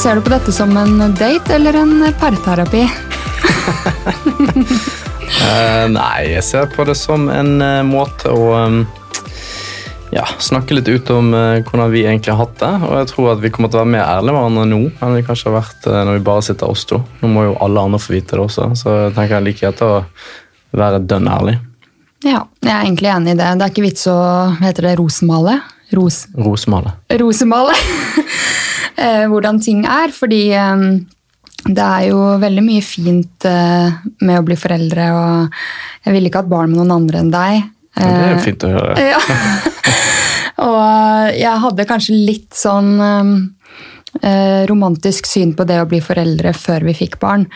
Ser du på dette som en date eller en parterapi? uh, nei, jeg ser på det som en uh, måte å um, ja, snakke litt ut om uh, hvordan vi egentlig har hatt det. Og jeg tror at vi kommer til å være mer ærlige med hverandre nå enn vi kanskje har vært når vi bare sitter oss to. Nå må jo alle andre få vite det også, så jeg tenker jeg liker å være dønn ærlig. Ja, jeg er egentlig enig i det. Det er ikke vits å hva heter det, rosemale. Ros, Rosemale. rosemale hvordan ting er, fordi eh, det er jo veldig mye fint eh, med å bli foreldre, og jeg ville ikke hatt barn med noen andre enn deg. Ja, det er Eh, jo fint å høre. Ja. og jeg hadde kanskje litt sånn eh, romantisk syn på det å bli foreldre før vi fikk barn.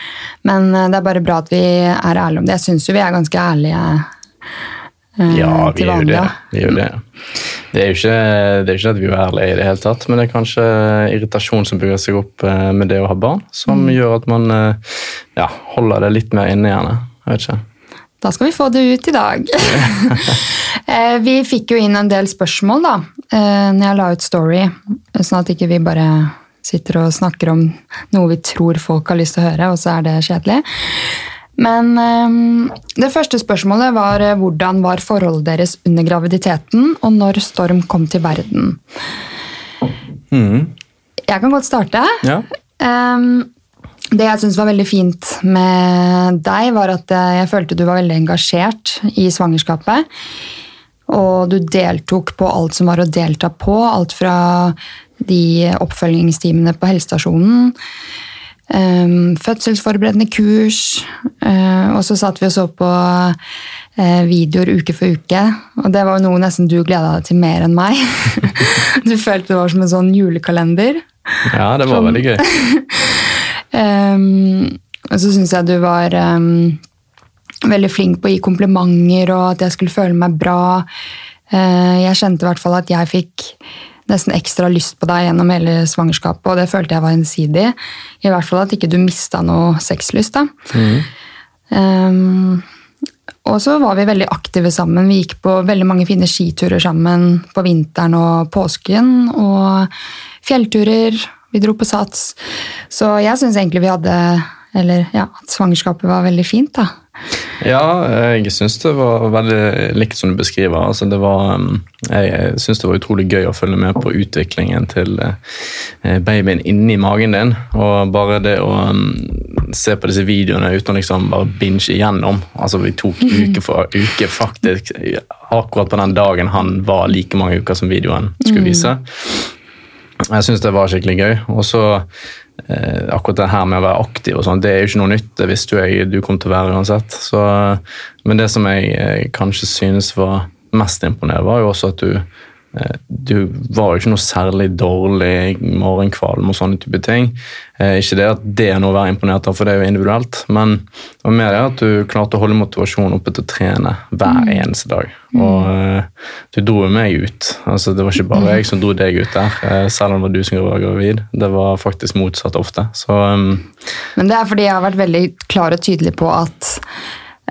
Men eh, det er bare bra at vi er ærlige om det. Jeg syns jo vi er ganske ærlige eh, Ja, vi gjør det. Vi gjør det. Det er jo ikke, det er ikke at vi er ærlige i det hele tatt, men det er kanskje irritasjon som bygger seg opp eh, med det å ha barn, som Mm. gjør at man eh, ja, holder det litt mer inne gjerne. Jeg vet ikke. Da skal vi få det ut i dag. Eh, vi fikk jo inn en del spørsmål da, eh, når jeg la ut story, sånn at ikke vi bare sitter og snakker om noe vi tror folk har lyst til å høre, og så er det kjedelig. Men um, det første spørsmålet var eh, hvordan var forholdet deres under graviditeten, og når Storm kom til verden. Mm. Jeg kan godt starte. Ja. Um, det jeg syns var veldig fint med deg, var at eh, jeg følte du var veldig engasjert i svangerskapet. Og du deltok på alt som var å delta på. Alt fra de oppfølgingstimene på helsestasjonen, fødselsforberedende kurs, eh, og så satt vi og så på eh, videoer uke for uke. Og det var jo noe nesten du gleda deg til mer enn meg. du følte det var som en sånn julekalender. ja, det var som, veldig gøy. um, og så syns jeg du var um, veldig flink på å gi komplimenter, og at jeg skulle føle meg bra. Uh, jeg kjente i hvert fall at jeg fikk nesten ekstra lyst på deg gjennom hele svangerskapet, og det følte jeg var ensidig. I hvert fall at ikke du mista noe sexlyst. da. Ehm, og så var vi veldig aktive sammen. Vi gikk på veldig mange fine skiturer sammen på vinteren og påsken. Og fjellturer. Vi dro på Sats. Så jeg syns egentlig vi hadde Eller ja, at svangerskapet var veldig fint, da. Ja, jeg syns det var veldig likt som du beskriver. Altså, det var, um, jeg syns det var utrolig gøy å følge med på utviklingen til eh, babyen inni magen din. Og bare det å um, se på disse videoene uten å liksom bare binge igjennom. Altså, vi tok uke for uke, faktisk. Akkurat på den dagen han var like mange uker som videoen skulle vise. Jeg syns det var skikkelig gøy. Og så eh, akkurat det her med å være aktiv og sånn, det er jo ikke noe nytt. Det visste jo jeg du kom til å være uansett. Så, men det som jeg eh, kanskje synes var mest imponerende, var jo også at du du var jo ikke noe særlig dårlig morgenkvalm og sånne type ting. Eh, ikke det at det er noe å være imponert av, for det er jo individuelt, men det var mer det at du klarte å holde motivasjonen oppe til å trene hver eneste dag. Og eh, du dro jo meg ut. Altså, det var ikke bare jeg som dro deg ut der, eh, selv om det var du som var gravid. Det var faktisk motsatt ofte. Så um, Men det er fordi jeg har vært veldig klar og tydelig på at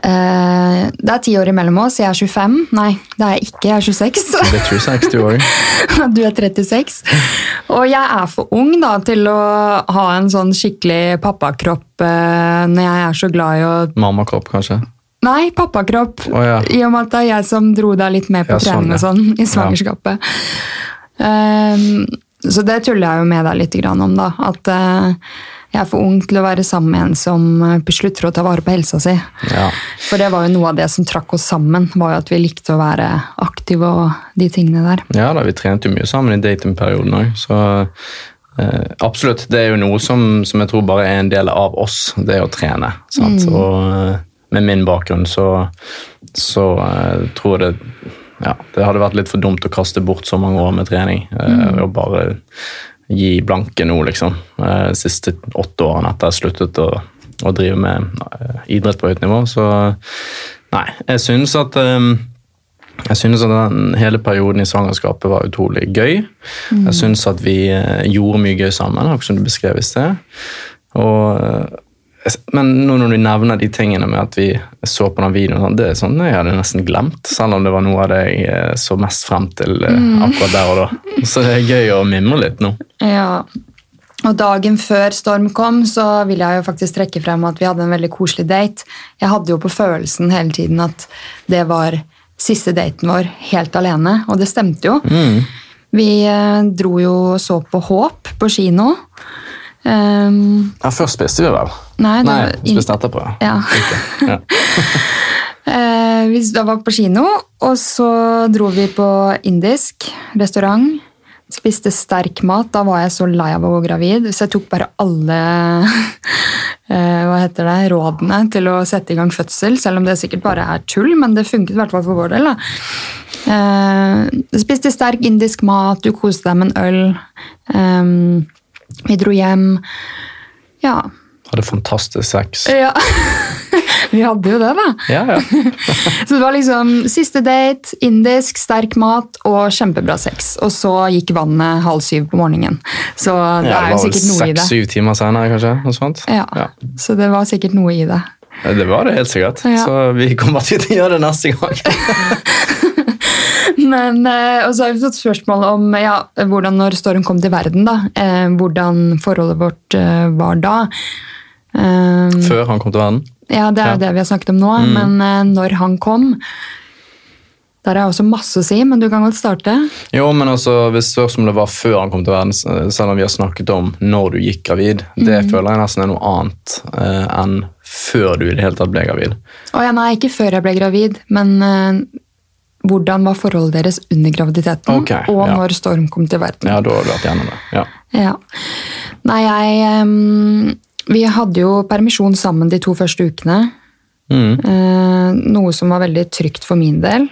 eh, det er ti år imellom oss. Jeg er 25. Nei, det er jeg ikke. Jeg er 26. det er 26 du òg. Du er 36. Og jeg er for ung da, til å ha en sånn skikkelig pappakropp eh, når jeg er så glad i å Mammakropp, kanskje. Nei, pappakropp. Oh, ja. I og med at det er jeg som dro deg litt med på Ja, sånn, trening og ja. sånn i svangerskapet. Ehm, så det tuller jeg jo med deg litt grann om, da. At eh, jeg er for ung til å være sammen med en som eh, beslutter å ta vare på helsa si. Ja. For det var jo noe av det som trakk oss sammen, var jo at vi likte å være aktive og de tingene der. Ja da, vi trente jo mye sammen i datingperioden òg, så eh, absolutt. Det er jo noe som, som jeg tror bare er en del av oss, det å trene. Sant? Og eh, med min bakgrunn så, så eh, tror jeg det ja, det hadde vært litt for dumt å kaste bort så mange år med trening. eh, Og bare gi blanke nå, liksom. Eh, De siste åtte årene etter jeg sluttet å, å drive med eh, idrett på høyt nivå. Så nei, jeg synes at eh, jeg synes at den hele perioden i svangerskapet var utrolig gøy. Jeg synes at vi eh, gjorde mye gøy sammen, akkurat som du beskrev i sted. Og, eh, men nå når du nevner de tingene med at vi så på den videoen, sånn, det er sånn jeg hadde nesten glemt. Selv om det var noe av det jeg eh, så mest frem til eh, akkurat der og da. Så det er gøy å mimre litt nå. Ja. Og dagen før Storm kom, så vil jeg jo faktisk trekke frem at vi hadde en veldig koselig date. Jeg hadde jo på følelsen hele tiden at det var siste daten vår helt alene, og det stemte jo. Vi eh, dro jo og så på Håp på kino. Um, Ja, først spiste vi vel? nei, det Nei, vi spiste etterpå. ja. ja. Eh, vi da var på kino, og så dro vi på indisk restaurant. Spiste sterk mat. Da var jeg så lei av å gå gravid, så jeg tok bare alle eh, hva heter det, rådene til å sette i gang fødsel, selv om det sikkert bare er tull, men det funket i hvert fall for vår del. da. Eh, spiste sterk indisk mat, du koste deg med en øl. Eh, vi dro hjem. Ja. Hadde fantastisk sex. ja. vi hadde jo det, da. Ja, ja. Så det var liksom siste date, indisk, sterk mat og kjempebra sex. Og så gikk vannet halv syv på morgenen. Så det ja er jo sikkert noe i det. seks-syv timer senere, kanskje? Noe sånt? Ja, Ja. Så det var sikkert noe i det. Det var det helt sikkert. Så vi kommer til å gjøre det neste gang. Men, eh, og så har vi fått spørsmål om ja, hvordan når Storm kom til verden, da. Eh, hvordan forholdet vårt eh, var da. Eh, Før han kom til verden. ja, det er jo Ja. det vi har snakket om nå. Men eh, når han kom Der er også masse å si, men du kan godt starte. Jo, men altså, Hvis spørsmålet var før han kom til verden, selv om vi har snakket om når du gikk gravid, det Mhm. føler jeg nesten er noe annet eh, enn før du i det hele tatt ble gravid. Å ja, nei, ikke før jeg ble gravid, men eh, hvordan var forholdet deres under graviditeten, okay, og ja. når Storm kom til verden. Ja, da har du vært gjennom det. Ja. Ja. Nei, jeg um, Vi hadde jo permisjon sammen de to første ukene. Mm. eh, noe som var veldig trygt for min del.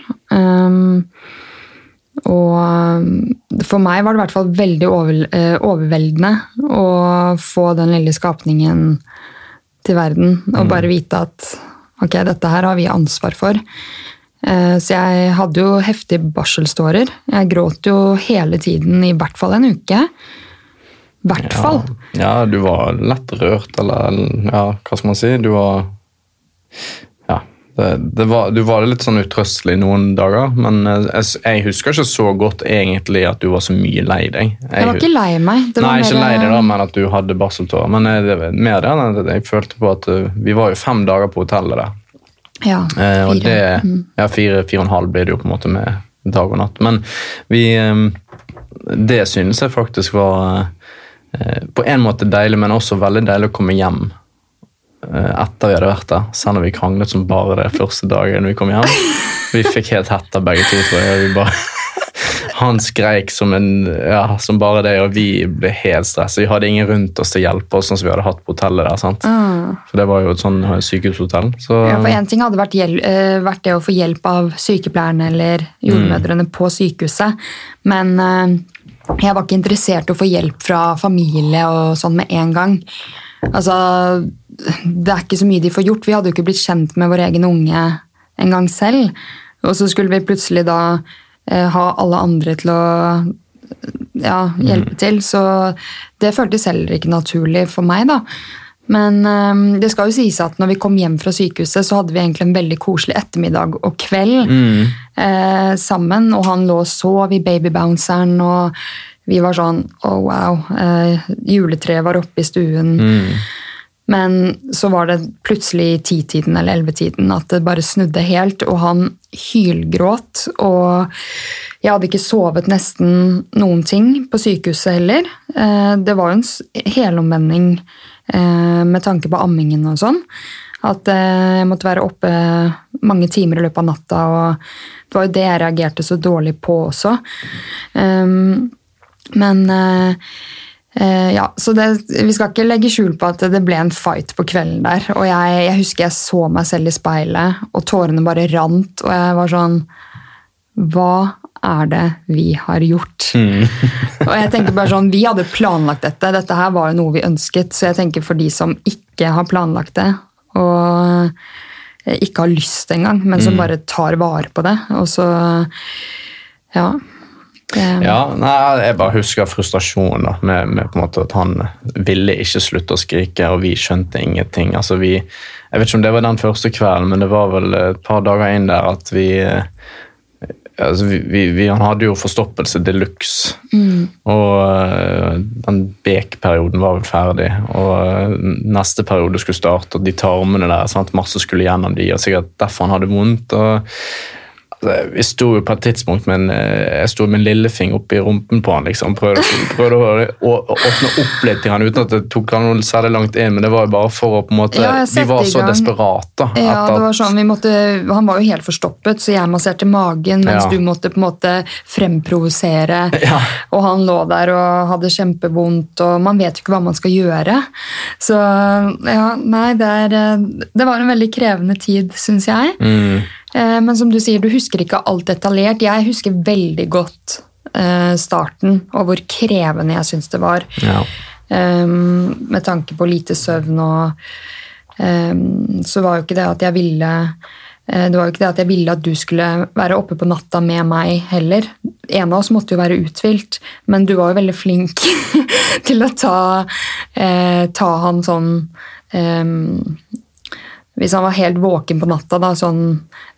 Og eh, for meg var det i hvert fall veldig over, eh, overveldende å få den lille skapningen til verden. Og bare vite at ok, dette her har vi ansvar for. Eh, Så jeg hadde jo heftige barselstårer. Jeg gråt jo hele tiden, i hvert fall en uke. I hvert fall. Ja, du var lett rørt, eller ja, hva skal man si? Du var Ja. Det, det var, du var litt sånn utrøstelig noen dager, men eh, jeg, jeg husker ikke så godt egentlig at du var så mye lei deg. Jeg var ikke lei meg. Det var Nei, ikke lei deg, da, men at du hadde barseltårer. Men jeg, det mer det jeg følte på at eh, vi var jo fem dager på hotellet der. Ja, Eh, og fire. Mm. det, ja, fire, fire og en halv blir det jo på en måte med dag og natt. Men vi eh, Det synes jeg faktisk var eh, på en måte deilig, men også veldig deilig å komme hjem etter vi hadde vært der. Selv om vi kranglet som bare det første dagen vi kom hjem. Vi fikk helt hetta begge to, tror jeg. Vi bare, han skreik som, en, ja, som bare det, og vi ble helt stressa. Vi hadde ingen rundt oss til å hjelpe oss, sånn som vi hadde hatt på hotellet der. sant? Mm. For det var jo et sånn sykehushotell. Så, Ja, for En ting hadde vært, eh, vært det å få hjelp av sykepleierne eller jordmødrene på sykehuset, men eh, jeg var ikke interessert i å få hjelp fra familie og sånn med en gang. Altså, Det er ikke så mye de får gjort. Vi hadde jo ikke blitt kjent med vår egen unge en gang selv. Og så skulle vi plutselig da ha alle andre til å ja, hjelpe til. Så det føltes heller ikke naturlig for meg, da. Men eh, det skal jo sies at når vi kom hjem fra sykehuset, så hadde vi egentlig en veldig koselig ettermiddag og kveld eh, sammen. Og han lå og sov i babybounceren, og vi var sånn Å, wow. Eh, juletreet var oppe i stuen. Men så var det plutselig i titiden eller ellevetiden at det bare snudde helt, og han hylgråt. Og jeg hadde ikke sovet nesten noen ting på sykehuset heller. Eh, Det var jo en helomvending eh, med tanke på ammingen og sånn. At eh, jeg måtte være oppe mange timer i løpet av natta, og det var jo det jeg reagerte så dårlig på også. Um, men ja, så det, vi skal ikke legge skjul på at det ble en fight på kvelden der. Og jeg, jeg husker jeg så meg selv i speilet, og tårene bare rant. Og jeg var sånn Hva er det vi har gjort? og jeg tenker bare sånn, Vi hadde planlagt dette. Dette her var jo noe vi ønsket. Så jeg tenker for de som ikke har planlagt det, og eh, ikke har lyst engang, men som bare tar vare på det, og så Ja. Det, Ja, nei, Jeg bare husker frustrasjonen da, med, med på en måte at han ville ikke slutte å skrike, og vi skjønte ingenting. Altså vi, Jeg vet ikke om det var den første kvelden, men det var vel et par dager inn der at vi eh, altså, vi, vi, Han hadde jo forstoppelse de luxe. Mm. Og uh, den Bek-perioden var vel ferdig. Og uh, neste periode skulle starte, og de tarmene der. Sant? Masse skulle gjennom de, og sikkert derfor han hadde vondt. og vi sto jo på et tidspunkt med en, eh, jeg sto med en lillefinger oppi rumpen på han. liksom, Prøvde, prøvde å, å, å, åpne opp litt til han uten at det tok han noe særlig langt inn. Men det var jo bare for å på en måte, Ja, Vi var så desperate. Ja, det var sånn, vi måtte, Han var jo helt forstoppet, så jeg masserte magen mens Ja. du måtte på en måte fremprovosere. Ja. Og han lå der og hadde kjempevondt, og man vet jo ikke hva man skal gjøre. Så ja, nei, det, er, eh, det var en veldig krevende tid, syns jeg. Mm. Eh, Men som du sier, du husker ikke alt detaljert. Jeg husker veldig godt eh, starten, og hvor krevende jeg syns det var. Ja. Um, med tanke på lite søvn og um, Så var jo ikke det at jeg ville eh, det var jo ikke det at jeg ville at du skulle være oppe på natta med meg heller. En av oss måtte jo være uthvilt, men du var jo veldig flink til å ta, eh, ta han sånn um, Hvis han var helt våken på natta, da, sånn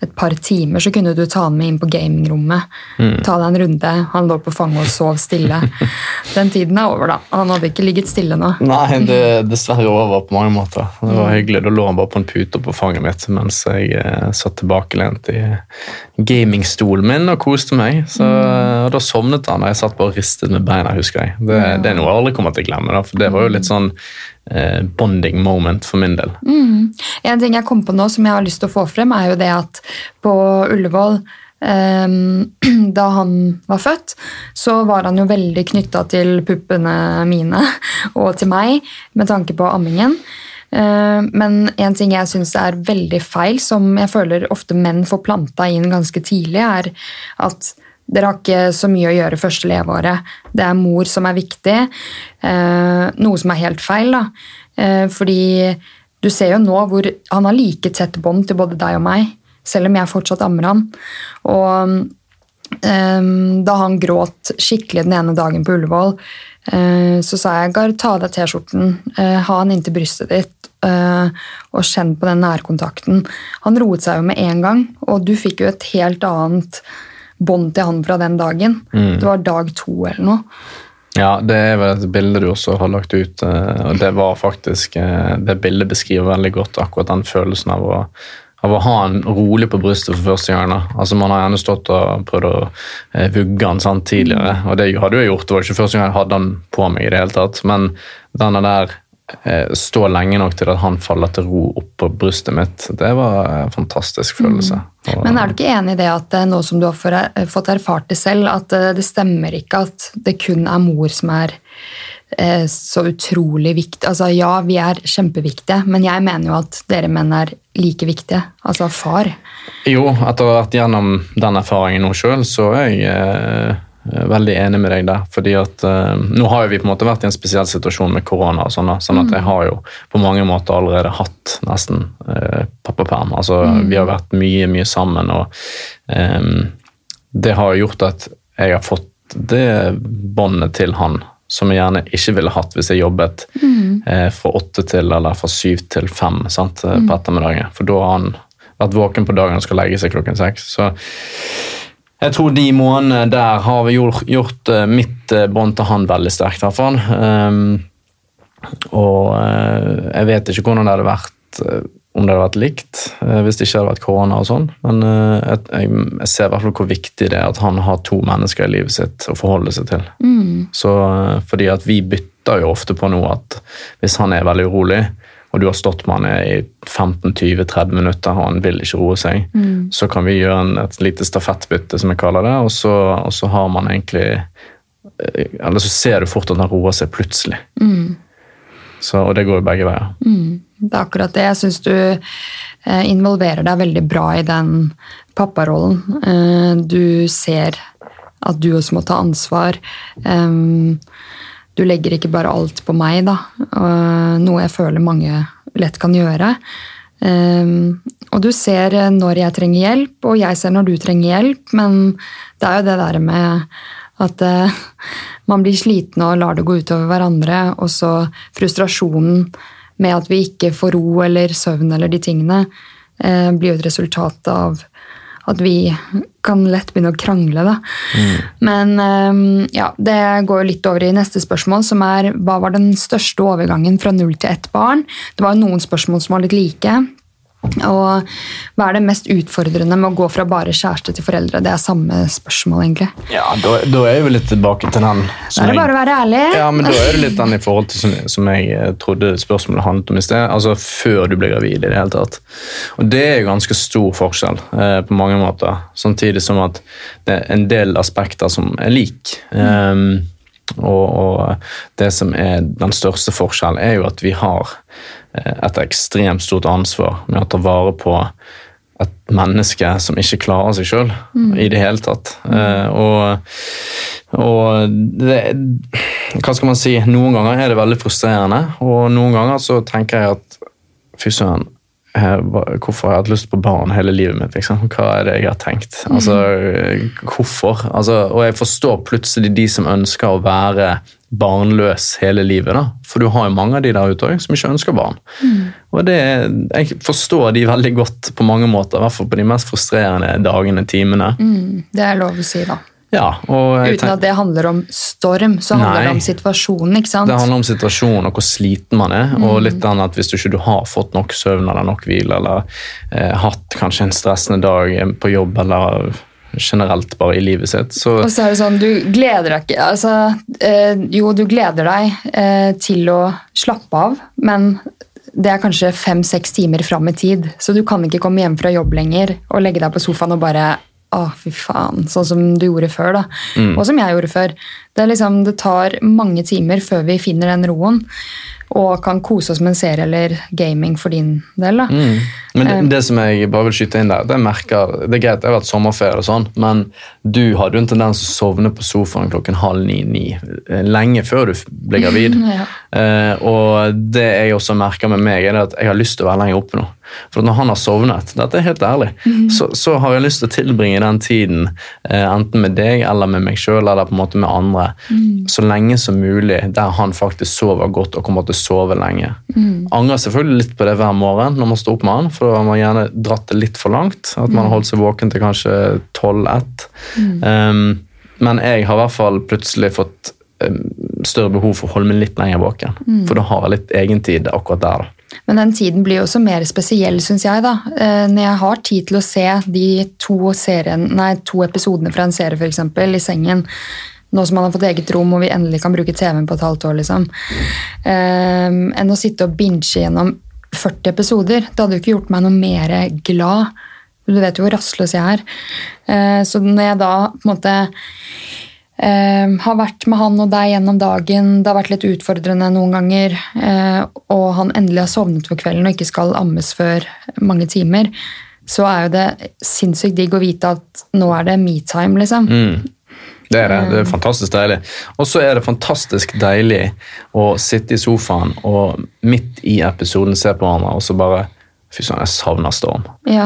et par timer, så kunne du ta han med inn på gamingrommet. Ta deg en runde. Han lå på fanget og sov stille. Den tiden er over, da. Han hadde ikke ligget stille nå. Nei, det er dessverre over på mange måter. Det var hyggelig. Da lå han bare på en pute på fanget mitt mens jeg eh, satt tilbakelent i gamingstolen min og koste meg. Så, og Da sovnet han, og jeg satt bare og ristet med beina, husker jeg. Det, det er noe jeg aldri kommer til å glemme, da, for det var jo litt sånn eh, bonding moment for min del. En ting jeg kom på nå som jeg har lyst til å få frem, er jo det at på Ullevål ehm, da han var født, så var han jo veldig knytta til puppene mine og til meg med tanke på ammingen. Eh, Men en ting jeg syns er veldig feil, som jeg føler ofte menn får planta inn ganske tidlig, er at dere har ikke så mye å gjøre første leveåret. Det er mor som er viktig. eh, Noe som er helt feil. da. Eh, Fordi du ser jo nå hvor han har like tett bånd til både deg og meg, selv om jeg fortsatt ammer han. Og Ehm, da han gråt skikkelig den ene dagen på Ullevål, eh, så sa jeg Gar, ta av deg T-skjorten, eh, ha han inntil brystet ditt eh, og kjenn på den nærkontakten. Han roet seg jo med en gang, og du fikk jo et helt annet bånd til han fra den dagen. Det var dag to eller noe. Ja, det er vel et bilde du også har lagt ut, eh, og det var faktisk eh, Det bildet beskriver veldig godt akkurat den følelsen av å, av å ha han rolig på brystet for første gang. da. Altså Man har gjerne stått og prøvd å eh, vugge han sant, tidligere, og det hadde jeg gjort. Det var ikke første gang jeg hadde han på meg, i det hele tatt, men denne der stå lenge nok til at han faller til ro opp på brystet mitt, det var en fantastisk følelse. Mm. Men er du ikke enig i det at eh, nå som du har eh, fått erfart det selv, at eh, det stemmer ikke at det kun er mor som er eh, så utrolig viktig? Altså ja, vi er kjempeviktige, men jeg mener jo at dere menn er like viktige. Altså far. Jo, etter å ha vært gjennom den erfaringen nå sjøl, så er jeg eh, veldig enig med deg der. fordi at uh, Nå har jo vi på en måte vært i en spesiell situasjon med korona, og sånn sånn at jeg har jo på mange måter allerede hatt nesten uh, pappaperm. Altså, Vi har vært mye, mye sammen, og um, det har gjort at jeg har fått det båndet til han som jeg gjerne ikke ville hatt hvis jeg jobbet eh, fra åtte til eller fra syv til fem sant, mm. på ettermiddagen. For da har han vært våken på dagen og skal legge seg klokken seks. Så jeg tror de månedene der har vi gjort, gjort eh, mitt eh, bånd til han veldig sterkt, i hvert fall. Ehm, og eh, jeg vet ikke hvordan det hadde vært om det hadde vært likt hvis det ikke hadde vært korona og sånn. Men jeg, jeg, ser i hvert fall hvor viktig det er at han har to mennesker i livet sitt å forholde seg til. Så, eh, fordi at vi bytter jo ofte på noe at hvis han er veldig urolig, og du har stått med han i 15-20-30 minutter og han vil ikke roe seg, så kan vi gjøre en, et lite stafettbytte, som jeg kaller det, og så, og så har man egentlig eh, Eller så ser du fort at han roer seg plutselig. Så, og det går jo begge veier. Det er akkurat det. Jeg syns du eh, involverer deg veldig bra i den papparollen. Eh, Du ser at du også må ta ansvar. Em, Du legger ikke bare alt på meg, da. Noe jeg føler mange lett kan gjøre. Og du ser når jeg trenger hjelp, og jeg ser når du trenger hjelp, men det er jo det der med at eh, man blir sliten og lar det gå utover hverandre, og så frustrasjonen med at vi ikke får ro eller søvn eller de tingene, eh, blir jo et resultat av at vi kan lett begynne å krangle, da. Men eh, ja, det går litt over i neste spørsmål, som er hva var den største overgangen fra null til ett barn? Det var jo noen spørsmål som var litt like. Og hva er det mest utfordrende med å gå fra bare kjæreste til foreldre? Det er samme spørsmål, egentlig. Ja, da, da er vi litt tilbake til den. Da er det bare å være ærlig. Ja, men da er det litt den i forhold til som, som jeg eh, trodde spørsmålet handlet om i sted. Altså før du ble gravid i det hele tatt. Og det er jo ganske stor forskjell eh, på mange måter. Samtidig som at det er en del aspekter som er lik. Um, og, og det som er den største forskjellen, er jo at vi har et ekstremt stort ansvar med å ta vare på et menneske som ikke klarer seg sjøl i det hele tatt. Eh, og, og det, Hva skal man si? Noen ganger er det veldig frustrerende, og noen ganger så tenker jeg at fy søren, eh, hvorfor har jeg hatt lyst på barn hele livet mitt? Liksom? Hva er det jeg har tenkt? Altså, eh, hvorfor? Altså, og jeg forstår plutselig de som ønsker å være barnløs hele livet. da. For du har jo mange av de der ute som ikke ønsker barn. Og det, Jeg forstår de veldig godt på mange måter, i hvert fall på de mest frustrerende dagene, timene. Mm, det er lov å si, da. Ja, og jeg Uten at det handler om storm, så handler det om situasjonen. ikke sant? Det handler om situasjonen og hvor sliten man er. og litt annet at Hvis du ikke har fått nok søvn eller nok hvile, eller eh, hatt kanskje en stressende dag eh, på jobb eller generelt bare i livet sitt, så Og så er det sånn, du gleder deg ikke altså, eh, Jo, du gleder deg eh, til å slappe av, men det er kanskje fem-seks timer fram i tid, så du kan ikke komme hjem fra jobb lenger og legge deg på sofaen og bare å, fy faen, sånn som du gjorde før, da. Og som jeg gjorde før. Det, liksom, det tar mange timer før vi finner den roen, og kan kose oss med en serie eller gaming for din del. da. Men det, det som jeg bare vil skyte inn der, det, merker, det er greit, det har vært sommerferie, og sånn, men du hadde jo en tendens til å sovne på sofaen klokken halv ni-ni, lenge før du ble gravid. Ja. Eh, og det jeg også merker med meg, er at jeg har lyst til å være lenger oppe nå. For når han har sovnet, dette er helt ærlig, så, så har jeg lyst til å tilbringe den tiden uh, enten med deg eller med meg sjøl eller på en måte med andre, så lenge som mulig der han faktisk sover godt og kommer til å sove lenge. Angrer selvfølgelig litt på det hver morgen når man står opp med han, for da har man gjerne dratt det litt for langt. At man har holdt seg våken til kanskje 12-1. Um, men jeg har i hvert fall plutselig fått større behov for å holde meg litt lenger våken. For da har jeg litt egentid akkurat der. da. Men den tiden blir jo også mer spesiell, syns jeg. da. Eh, Når jeg har tid til å se de to, serien, nei, to episodene fra en serie for eksempel, i sengen, nå som man har fått eget rom og vi endelig kan bruke TV-en på et halvt år, liksom, um, enn å sitte og binge gjennom 40 episoder. Det hadde jo ikke gjort meg noe mer glad. Du vet jo hvor rastløs jeg er. Uh, Så når jeg da på en måte eh, har vært med han og deg gjennom dagen. Det har vært litt utfordrende noen ganger. Eh, og han endelig har sovnet for kvelden og ikke skal ammes før mange timer. Så er jo det sinnssykt digg å vite at nå er det me-time, Mm. Det er det. Det er fantastisk deilig. Og så er det fantastisk deilig å sitte i sofaen og midt i episoden se på hverandre og så bare Fy søren, jeg savner Storm. Ja.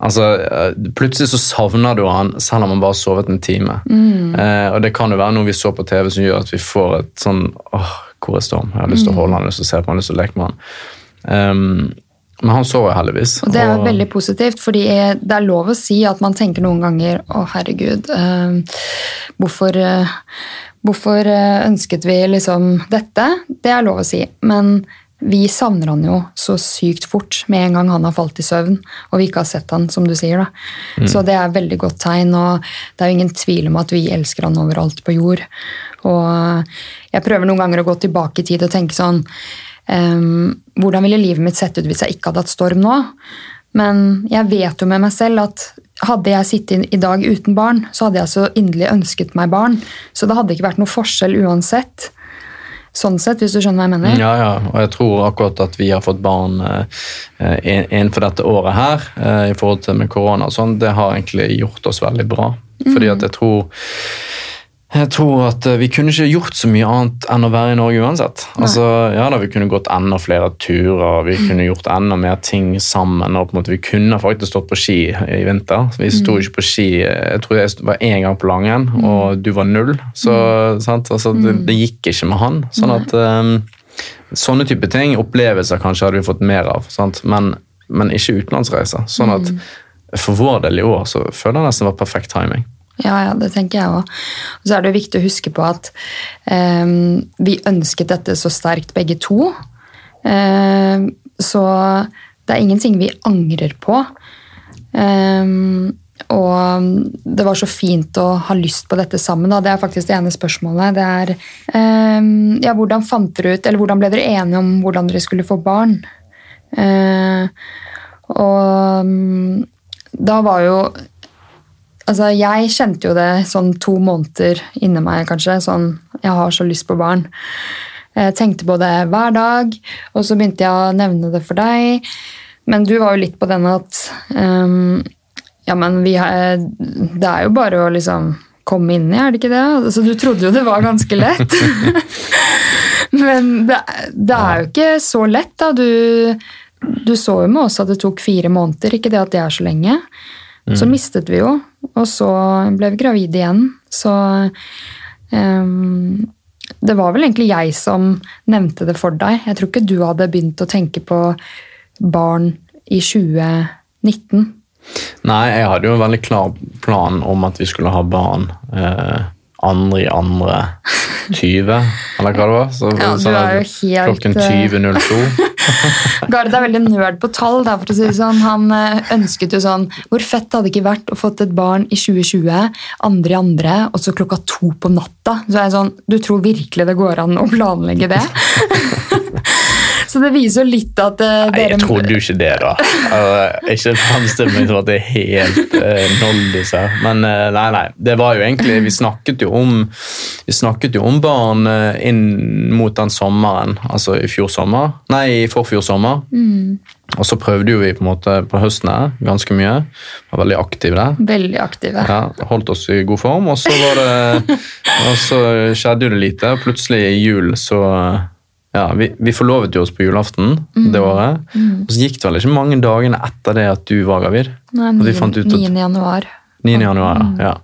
Altså, eh, Plutselig så savner du han selv om han bare har sovet en time. Eh, og Det kan jo være noe vi så på TV som gjør at vi får et sånn åh, Hvor er Storm? Jeg har lyst til å holde han, jeg har lyst til å se på han, jeg har lyst til å leke med han. Um, men han sover heldigvis. Og det er og- veldig positivt, fordi det er lov å si at man tenker noen ganger Å, herregud, eh, hvorfor, eh, hvorfor eh, ønsket vi liksom dette? Det er lov å si. Men vi savner han jo så sykt fort med en gang han har falt i søvn og vi ikke har sett han, som du sier. da. Så det er veldig godt tegn, og det er jo ingen tvil om at vi elsker han overalt på jord. Og jeg prøver noen ganger å gå tilbake i tid og tenke sånn um, Hvordan ville livet mitt sett ut hvis jeg ikke hadde hatt storm nå? Men jeg vet jo med meg selv at hadde jeg sittet i dag uten barn, så hadde jeg så inderlig ønsket meg barn. Så det hadde ikke vært noe forskjell uansett. Sånn sett, hvis du skjønner hva jeg mener. Ja, ja, og jeg tror akkurat at vi har fått barn eh, innenfor dette året her, eh, i forhold til med korona og sånn, det har egentlig gjort oss veldig bra. Fordi at jeg tror jeg tror at eh, Vi kunne ikke gjort så mye annet enn å være i Norge uansett. Altså, ja da, Vi kunne gått enda flere turer, vi kunne gjort enda mer ting sammen. og på en måte Vi kunne faktisk stått på ski i vinter. Vi sto ikke på ski Jeg tror jeg var én gang på Langen, og du var null. Så sant? Altså, det, det gikk ikke med han. Sånn at um, Sånne type ting, opplevelser kanskje hadde vi fått mer av, sant? Men, men ikke utenlandsreiser. Sånn at for vår del i år så føler jeg nesten det var perfekt timing. Ja, ja, det tenker jeg òg. Og så er det viktig å huske på at um, vi ønsket dette så sterkt begge to. Eh, så det er ingenting vi angrer på. Um, og det var så fint å ha lyst på dette sammen. Da. Det er faktisk det ene spørsmålet. Det er ja, hvordan fant dere ut, eller hvordan ble dere enige om hvordan dere skulle få barn? Uh, og da var jo Altså, jeg kjente jo det sånn to måneder inni meg, kanskje. Sånn Jeg har så lyst på barn. Jeg tenkte på det hver dag, og så begynte jeg å nevne det for deg. Men du var jo litt på denne at um, Ja, men vi har, det er jo bare å liksom komme inn i, er det ikke det? Altså, du trodde jo det var ganske lett. men det, det, er jo ikke så lett, da. Du, du så jo med oss at det tok fire måneder, ikke det at det er så lenge. Mm. Så mistet vi jo, og så ble vi gravide igjen. Så um, det var vel egentlig jeg som nevnte det for deg. Jeg tror ikke du hadde begynt å tenke på barn i 2019. Nei, jeg hadde jo en veldig klar plan om at vi skulle ha barn eh, andre i andre 20, eller hva det var. Så, ja, det jo helt... Klokken 20.02. Gard er veldig nerd på tall. Da, for å si det sånn. Han eh, ønsket jo sånn Hvor fett hadde det ikke vært å fått et barn i 2020, andre i andre, og så klokka to på natta? Så er jeg sånn, Du tror virkelig det går an å planlegge det? Så det viser jo litt at uh, dere Jeg trodde jo ikke det, da. Uh, ikke framstill meg som at det er helt uh, noldis her. Men uh, nei, nei. Det var jo egentlig Vi snakket jo om, vi snakket jo om barn inn mot den sommeren, altså i fjor sommer. Nei, i forfjor sommer. Mm. Og så prøvde jo vi på en måte på høsten her, ganske mye. Var veldig aktive der. Veldig aktive. Ja, Holdt oss i god form, og så, var det, og så skjedde jo det lite. Plutselig i jul så ja, vi, vi, forlovet jo oss på julaften mm. det året. Mm. Og så gikk det vel ikke mange dagene etter det at du var gravid. Nei, 9. januar. 9. januar, mm. ja.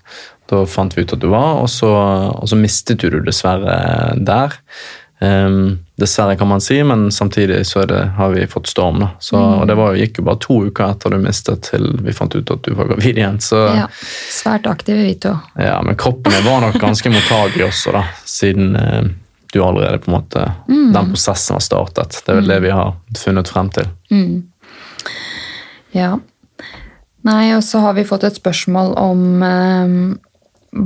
Da fant vi ut at du var, og så, og så mistet du dessverre der. Um, dessverre, kan man si, men samtidig så det, har vi fått storm. da. Så, mm. Og Det var, gikk jo bare to uker etter du mistet til vi fant ut at du var gravid igjen. Så, ja, Svært aktive, vi to. Ja, Men kroppen var nok ganske mottagelig også, da, siden uh, du allerede på en måte mm. Den prosessen har startet. Det er vel det vi har funnet frem til. Mm. Ja. Nei, og så har vi fått et spørsmål om eh,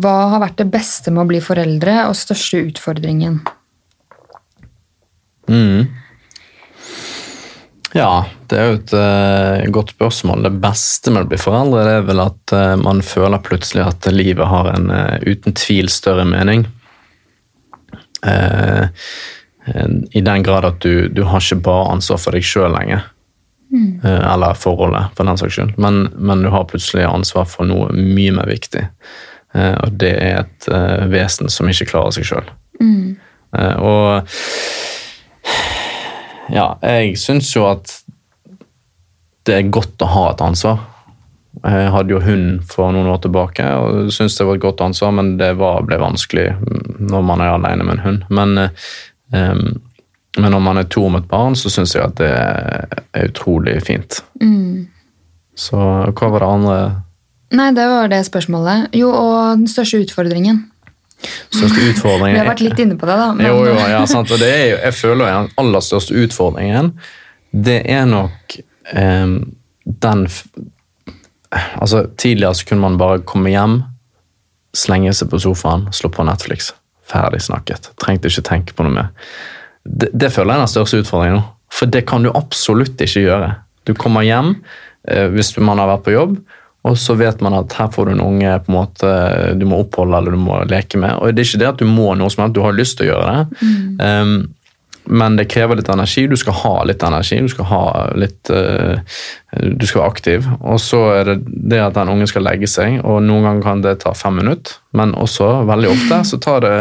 hva har vært det beste med å bli foreldre, og største utfordringen? Mm. Ja, det er jo et uh, godt spørsmål. Det beste med å bli foreldre det er vel at uh, man føler plutselig at livet har en uh, uten tvil større mening. Eh, I den grad at du, du har ikke bare ansvar for deg sjøl lenger. Mm. Eh, eller forholdet, for den saks skyld. Men, men, du har plutselig ansvar for noe mye mer viktig. Eh, og det er et vesen som ikke klarer seg sjøl. Mm. og ja, jeg syns jo at det er godt å ha et ansvar. Jeg hadde jo hund for noen år tilbake og syntes det var et godt ansvar, men det var, ble vanskelig når man er alene med en hund. Men, um, men når man er to med et barn, så syns jeg at det er utrolig fint. Mm. Så hva var det andre? Nei, det var det spørsmålet. Jo, og den største utfordringen. Største utfordringen Vi har vært litt inne på det, da. Men... Jo, jo, ja, sant. Og det er jo, jeg føler jo den aller største utfordringen, det er nok um, den altså, Tidligere så kunne man bare komme hjem, slenge seg på sofaen, slå på Netflix. Ferdig snakket. Trengte ikke tenke på noe mer. Det, det føler jeg er den største utfordringen nå. For det kan du absolutt ikke gjøre. Du kommer hjem eh, hvis man har vært på jobb, og så vet man at her får du en unge på en måte, du må oppholde eller du må leke med. Og det er ikke det at du må noe som helst, du har lyst til å gjøre det. Mm. Um, men det krever litt energi. Du skal ha litt energi. Du skal, ha litt, uh, du skal være aktiv. Og så er det det at den ungen skal legge seg, og noen ganger kan det ta fem minutter. Men også veldig ofte så tar det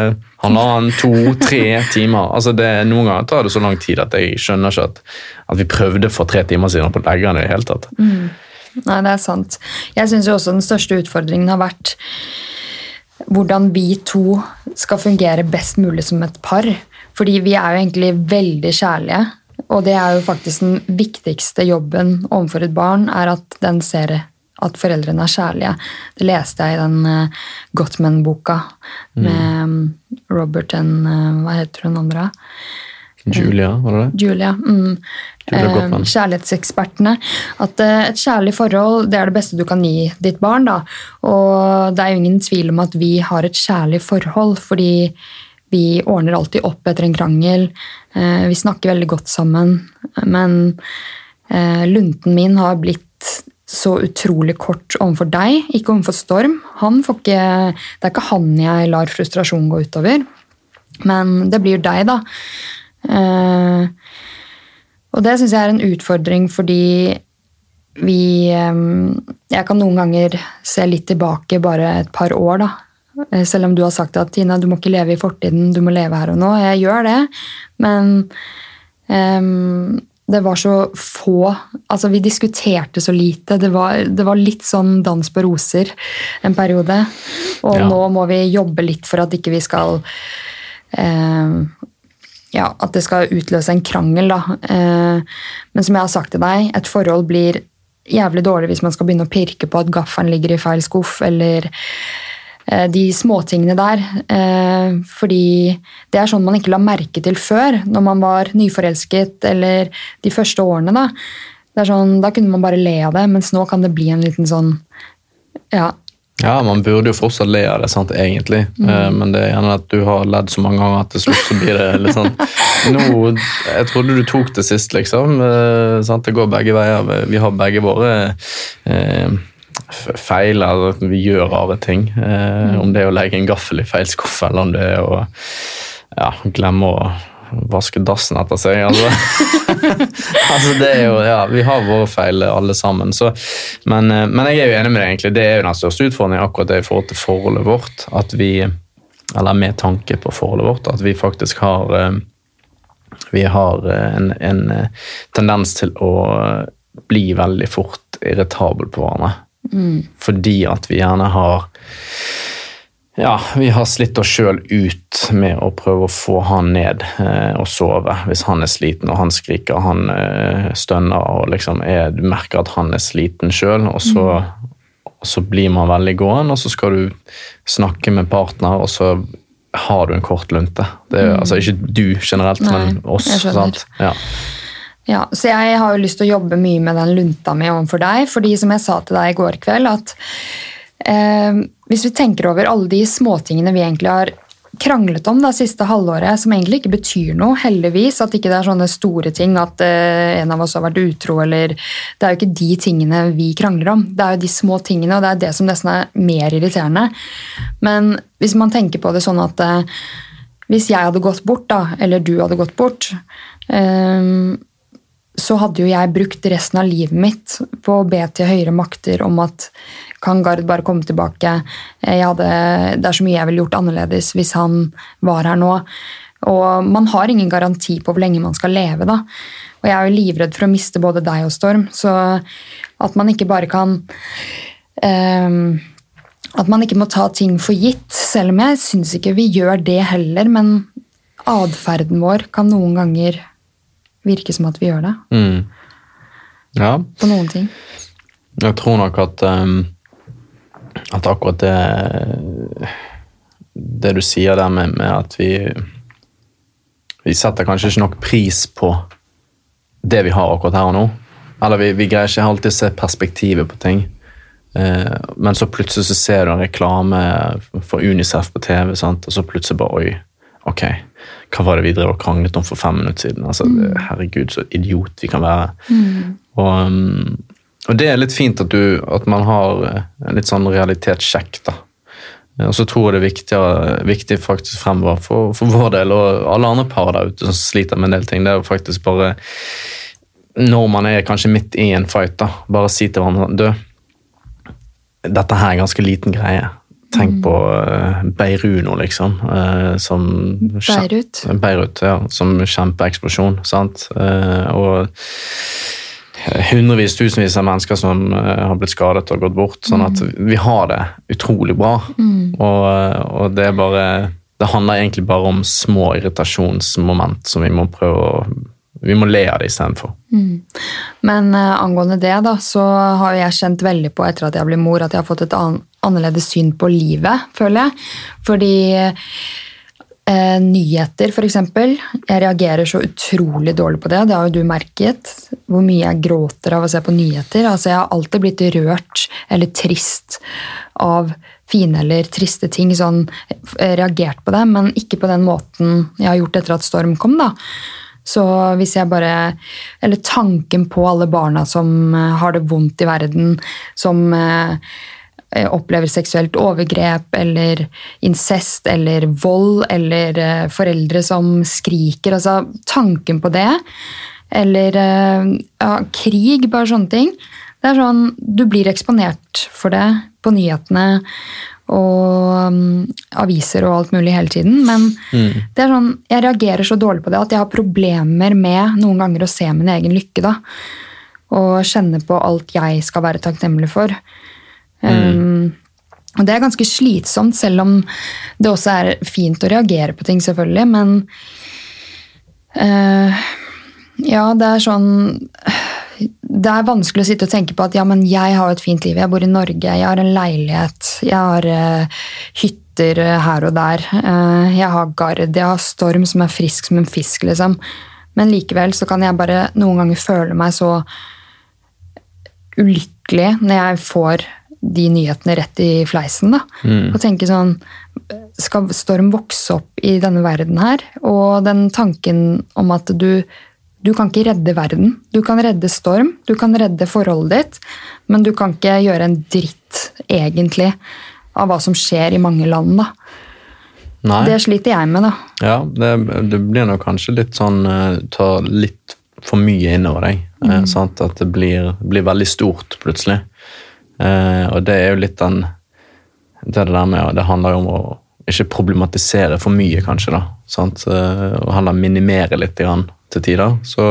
halvannen, to, tre timer. Altså det, noen ganger tar det så lang tid at jeg skjønner ikke at, at vi prøvde for tre timer siden på å legge den i det hele tatt. Mm. Nei, det er sant. Jeg syns også den største utfordringen har vært hvordan vi to skal fungere best mulig som et par. Fordi vi er jo egentlig veldig kjærlige. Og det er jo faktisk den viktigste jobben overfor et barn, er at den ser at foreldrene er kjærlige. Det leste jeg i den uh, Gottman-boka med mm. Robert and uh, Hva heter hun andre? Julia, var det det? Julia. Mm. Julia Eh, kjærlighetsekspertene. At eh, et kjærlig forhold det er det beste du kan gi ditt barn. Da. Og det er jo ingen tvil om at vi har et kjærlig forhold, fordi vi ordner alltid opp etter en krangel. Eh, vi snakker veldig godt sammen. Men lunten min har blitt så utrolig kort overfor deg, ikke overfor Storm. Han får ikke, det er ikke han jeg lar frustrasjonen gå utover, men det blir deg, da. Eh, og det syns jeg er en utfordring fordi vi eh, Jeg kan noen ganger se litt tilbake bare et par år, da. Eh, Selv om du har sagt at Tina, du må ikke leve i fortiden, du må leve her og nå. Jeg gjør det, men um, det var så få Altså, vi diskuterte så lite. Det var, det var litt sånn dans på roser en periode. Og Ja. nå må vi jobbe litt for at ikke vi skal eh, ja, At det skal utløse en krangel, da. Eh, men som jeg har sagt til deg, et forhold blir jævlig dårlig hvis man skal begynne å pirke på at gaffelen ligger i feil skuff, eller eh, de småtingene der. Eh, fordi det er sånn man ikke la merke til før, når man var nyforelsket, eller de første årene. Da sånn, da kunne man bare le av det, mens nå kan det bli en liten sånn Ja, Ja, man burde jo fortsatt le av det, sant, egentlig. Eh, Men det er gjerne at du har ledd så mange ganger at til slutt så blir det litt sånn Nå, Jeg trodde du tok det sist, liksom. Eh, sant? Det går begge veier. Vi har begge våre eh, feil, eller vi gjør rare ting. Eh, Om det er å legge en gaffel i feil skuff, eller om det er å ja, glemme å vaske dassen etter seg. Altså. altså det er jo, ja, Vi har våre feil alle sammen. Så, men, eh, men jeg er jo enig med deg. egentlig. Det er jo den største utfordringen akkurat det i forhold til forholdet vårt. At vi, eller med tanke på forholdet vårt, at vi faktisk har eh, vi har eh, en, en tendens til å bli veldig fort irritabel på hverandre. Fordi at vi gjerne har ja, vi har slitt oss sjøl ut med å prøve å få han ned eh, og sove. Hvis han er sliten og han skriker, han eh, stønner og liksom er, du merker at han er sliten sjøl, og så, og så blir man veldig gående, og så skal du snakke med partner, og så har du en kort lunte. Det er, altså Ikke du generelt, Nei, men oss. jeg sant? Ja. Ja, så jeg har jo lyst til å jobbe mye med den lunta mi overfor deg, fordi som jeg sa til deg i går kveld, at eh, hvis vi tenker over alle de småtingene vi egentlig har kranglet om det siste halvåret, som egentlig ikke betyr noe, heldigvis, at ikke det er sånne store ting at eh, en av oss har vært utro, eller Det er jo ikke de tingene vi krangler om, det er jo de små tingene, og det er det som nesten er mer irriterende. Men hvis man tenker på det sånn at eh, hvis jeg hadde gått bort, da, eller du hadde gått bort eh, så hadde jo jeg brukt resten av livet mitt på å be til høyere makter om at kan Gard bare komme tilbake? Jeg hadde, det er så mye jeg ville gjort annerledes hvis han var her nå. Og man har ingen garanti på hvor lenge man skal leve. da. Og jeg er jo livredd for å miste både deg og Storm, så at man ikke bare kan um, At man ikke må ta ting for gitt, selv om jeg syns ikke vi gjør det heller. Men atferden vår kan noen ganger virke som at vi gjør det. Mm. ja. På noen ting. Jeg tror nok at ehm, at akkurat det det du sier der med, med at vi vi setter kanskje ikke nok pris på det vi har akkurat her og nå. Eller vi, vi greier ikke alltid å se perspektivet på ting. Eh, men så plutselig så ser du en reklame for Unicef på TV, sant? og så plutselig bare Oi, ok, hva var det vi drev og kranglet om for fem minutter siden? Altså, Herregud, så idiot vi kan være. Og, um, og det er litt fint at, du, at man har eh, en litt sånn realitetssjekk. da. Og så tror jeg det er viktig, viktig faktisk fremover for, for vår del og alle andre par der ute som sliter med en del ting, det er jo faktisk bare Når man er kanskje midt i en fight, da, bare si til hverandre Du, dette her er en ganske liten greie. Tenk på uh, Beiruno, liksom. Uh, som Beirut. Beirut, ja. Som kjempeeksplosjon. sant? Uh, og hundrevis, tusenvis av mennesker som eh, har blitt skadet og gått bort. Sånn at vi har det utrolig bra. Og, og det er bare Det handler egentlig bare om små irritasjonsmoment som vi må prøve å vi må le av det istedenfor. Men uh, angående det, da, så har jeg kjent veldig på etter at jeg ble mor, at jeg har fått et an annerledes syn på livet, føler jeg. Fordi eh, nyheter, eksempel. Jeg reagerer så utrolig dårlig på det. Det har jo du merket. Hvor mye jeg gråter av å se på nyheter. Altså, jeg har alltid blitt rørt eller trist av fine eller triste ting. Sånn, eh, reagert på det, men ikke på den måten jeg har gjort etter at Storm kom. da. Så hvis jeg bare Eller tanken på alle barna som eh, har det vondt i verden, som eh, opplever seksuelt overgrep eller incest eller vold eller eh, foreldre som skriker. Altså tanken på det. Eller eh, ja, krig, bare sånne ting. Det er sånn, Du blir eksponert for det på nyhetene og um, aviser og alt mulig hele tiden. Men det er sånn, jeg reagerer så dårlig på det at jeg har problemer med noen ganger å se min egen lykke. da. Og kjenne på alt jeg skal være takknemlig for. Um, og det er ganske slitsomt, selv om det også er fint å reagere på ting, selvfølgelig. Men uh, ja, det er sånn Det er vanskelig å sitte og tenke på at ja, men jeg har et fint liv. Jeg bor i Norge, jeg har en leilighet, jeg har uh, hytter eh, her og der. Uh, jeg har gard, jeg har storm som er frisk som en fisk, liksom. Men likevel så kan jeg bare noen ganger føle meg så ulykkelig når jeg får de nyhetene rett i fleisen. da. Og tenke sånn Skal Storm vokse opp i denne verden her? Og den tanken om at du du kan ikke redde verden. Du kan redde Storm, du kan redde forholdet ditt, men du kan ikke gjøre en dritt, egentlig, av hva som skjer i mange land. da. Nei. Det sliter jeg med, da. Ja, det, det blir nok kanskje litt sånn eh, Ta litt for mye innover deg. Mm. sant? At det blir, blir veldig stort plutselig. Eh, og det er jo litt den Det det der med Det handler jo om å ikke problematisere for mye, kanskje. da, sant? Eh, og heller minimere litt grann til tider. Så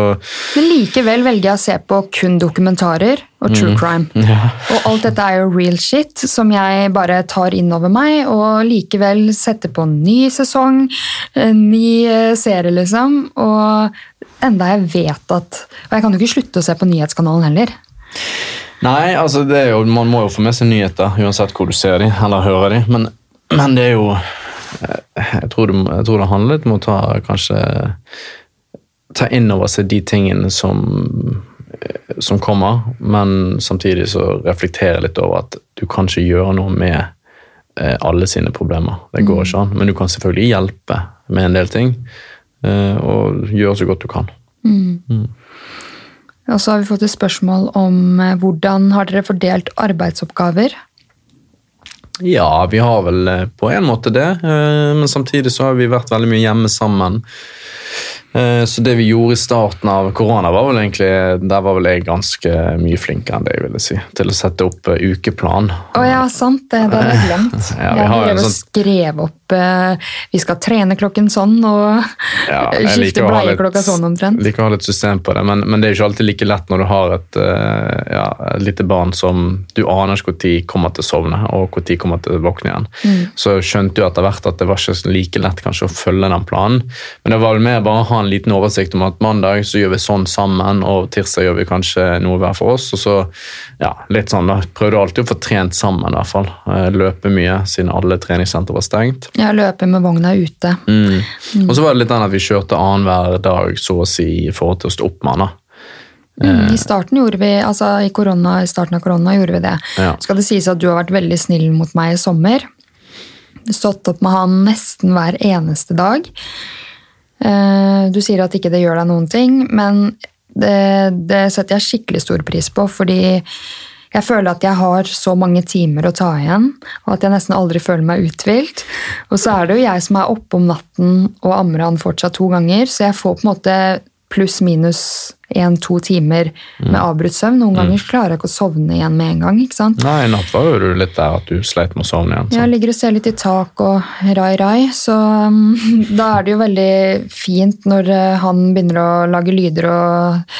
Men likevel velger jeg å se på kun dokumentarer og true crime. ja. Og alt dette er jo real shit som jeg bare tar inn over meg, og likevel setter på en ny sesong, en ny eh, serie, liksom. Og enda jeg vet at Og jeg kan jo ikke slutte å se på nyhetskanalen heller. Nei, altså det jo, man må jo få med seg nyheter uansett hvor du ser dem eller hører dem. Men, men det er jo eh, jeg tror, det, jeg tror det handler litt om å ta kanskje ta inn over seg de tingene som, eh, som kommer, men samtidig så reflektere litt over at du kan ikke gjøre noe med eh, alle sine problemer. Det går ikke an. Men du kan selvfølgelig hjelpe med en del ting, og gjøre så godt du kan. Og så har vi fått et spørsmål om eh, hvordan har dere fordelt arbeidsoppgaver? Ja, vi har vel eh, på en måte det, eh, men samtidig så har vi vært veldig mye hjemme sammen. Eh, Så det vi gjorde i starten av korona, var vel egentlig, der var vel jeg ganske mye flinkere enn det jeg ville si, til å sette opp eh, ukeplan. Å ja, sant det. Det hadde jeg glemt. Ja, vi jeg har jo drev og sånn- skrev opp eh, Vi skal trene klokken sånn, og Ja, skifte liker å ha bleie litt- klokka sånn omtrent. liker å ha litt system på det, men, men det er ikke alltid like lett når du har et, ja, et lite barn som du aner ikke når kommer til å sovne, og når kommer til å våkne igjen. Mm. Så skjønte jo etter hvert at det var ikke like lett kanskje å følge den planen. Men det var vel mer bare å ha en liten oversikt om at mandag så gjør vi sånn sammen, og tirsdag gjør vi kanskje noe hver for oss. Og så ja, litt sånn da, prøvde alltid å få trent sammen i hvert fall. Eh, Løpe mye, siden alle treningssenter var stengt. Ja, løpe med vogna ute. Mm. Og så var det litt den at vi kjørte annenhver dag, så å si, i forhold til å stå opp med han. Mm, I starten gjorde vi, altså i, korona, i starten av korona gjorde vi det. Ja. Skal det sies at du har vært veldig snill mot meg i sommer. Stått opp med han nesten hver eneste dag. Eh, Du sier at ikke det gjør deg noen ting, men det, det setter jeg skikkelig stor pris på, fordi jeg føler at jeg har så mange timer å ta igjen, og at jeg nesten aldri føler meg uthvilt. Og så er det jo jeg som er oppe om natten og ammer han fortsatt to ganger, så jeg får på en måte pluss-minus én-to timer med avbrutt søvn. Noen ganger klarer jeg ikke å sovne igjen med en gang. ikke sant? Nei, i natt var jo du litt der at du sleit med å sovne igjen. Jeg ligger og ser litt i tak og rai-rai, så um, da er det jo veldig fint når eh, han begynner å lage lyder og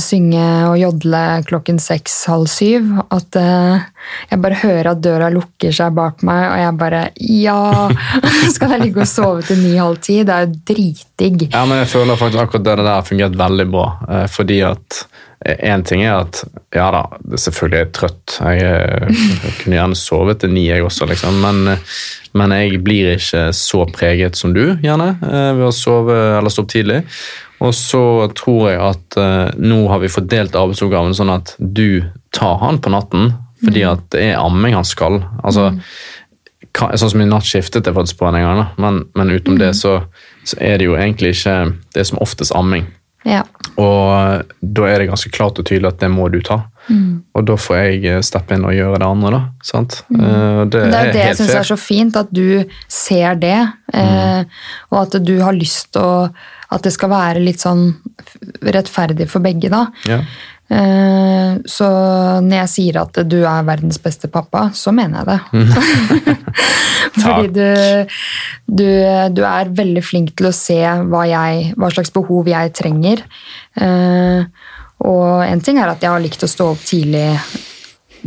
synge og jodle klokken seks, halv syv. At uh, jeg bare hører at døra lukker seg bak meg, og jeg bare Ja! Skal jeg ligge og sove til ni-halv ti? Det er jo dritdigg. Ja, men jeg føler faktisk akkurat det der har fungert veldig bra. eh, Fordi at Én ting er at ja da, selvfølgelig er jeg trøtt. Jeg, eh, jeg kunne gjerne sovet til ni, jeg også, liksom. Men, eh, men jeg blir ikke så preget som du, gjerne, eh, ved å sove eller stå opp tidlig. Og så tror jeg at eh, nå har vi fordelt arbeidsoppgaven sånn at du tar han på natten, fordi at det er amming han skal. Altså, ka- Sånn som i natt skiftet jeg faktisk på en gang, da. Men, men utenom det så, så er det jo egentlig ikke Det er som oftest amming. Ja. Og da er det ganske klart og tydelig at det må du ta. Og da får jeg eh, steppe inn og gjøre det andre, da. Sant? Eh, Det, Det er jo det jeg syns er så fint, at du ser det. Eh, og at du har lyst til å At det skal være litt sånn rettferdig for begge, da. Ja. Eh, så når jeg sier at du er verdens beste pappa, så mener jeg det. Fordi du, du, du er veldig flink til å se hva, jeg, hva slags behov jeg trenger. Eh, og en ting er at jeg har likt å stå opp tidlig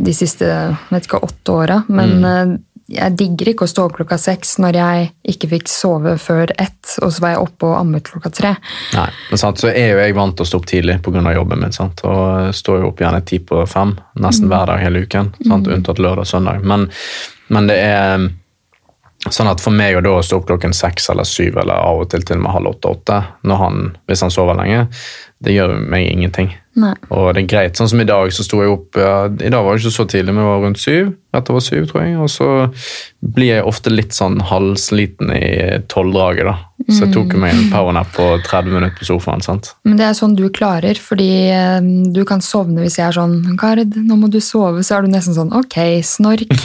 de siste vet ikke, åtte åra, men eh, jeg digger ikke å stå opp klokka seks når jeg ikke fikk sove før ett, og så var jeg oppe og ammet klokka tre. Nei, men sant, så er jo jeg vant til å stå opp tidlig pga. jobben min. Sant? Og står jo opp gjerne ti på fem nesten hver dag hele uken. Sant? Unntatt lørdag og søndag. Men, men det er sånn at for meg å stå opp klokken seks eller syv, eller av og til til og med halv åtte-åtte, hvis han sover lenge, det gjør meg ingenting. Nei. Og det er greit. Sånn som i dag, så sto jeg opp ja, I dag var det ikke så tidlig, men det var rundt syv. Rett over syv, tror jeg. Og så blir jeg ofte litt sånn halvsliten i tolvdraget, da. Så jeg tok meg en powernap på 30 minutter på sofaen. sant? Men det er sånn du klarer, fordi eh, du kan sovne hvis jeg er sånn Gard, nå må du sove, så er du nesten sånn ok, snork.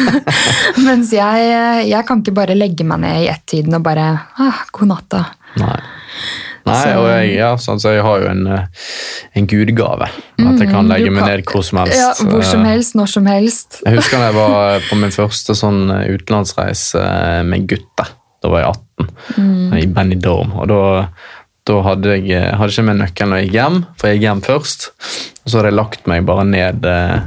Mens jeg, eh, jeg kan ikke bare legge meg ned i ett-tiden og bare ah, god natta. Nei. Nei, Så- og jeg, ja, sånn, så jeg har jo en, eh, en gudgave. At jeg kan legge meg ned hvor som helst. Ja, hvor som Eh, helst, når som helst. Jeg husker da jeg var på min første sånn eh, utenlandsreise eh, med gutter. Da var jeg 18, i Benidorm. Og da, da hadde jeg eh, hadde ikke med nøkkelen når jeg gikk hjem, for jeg gikk hjem først. Og så hadde jeg lagt meg bare ned eh,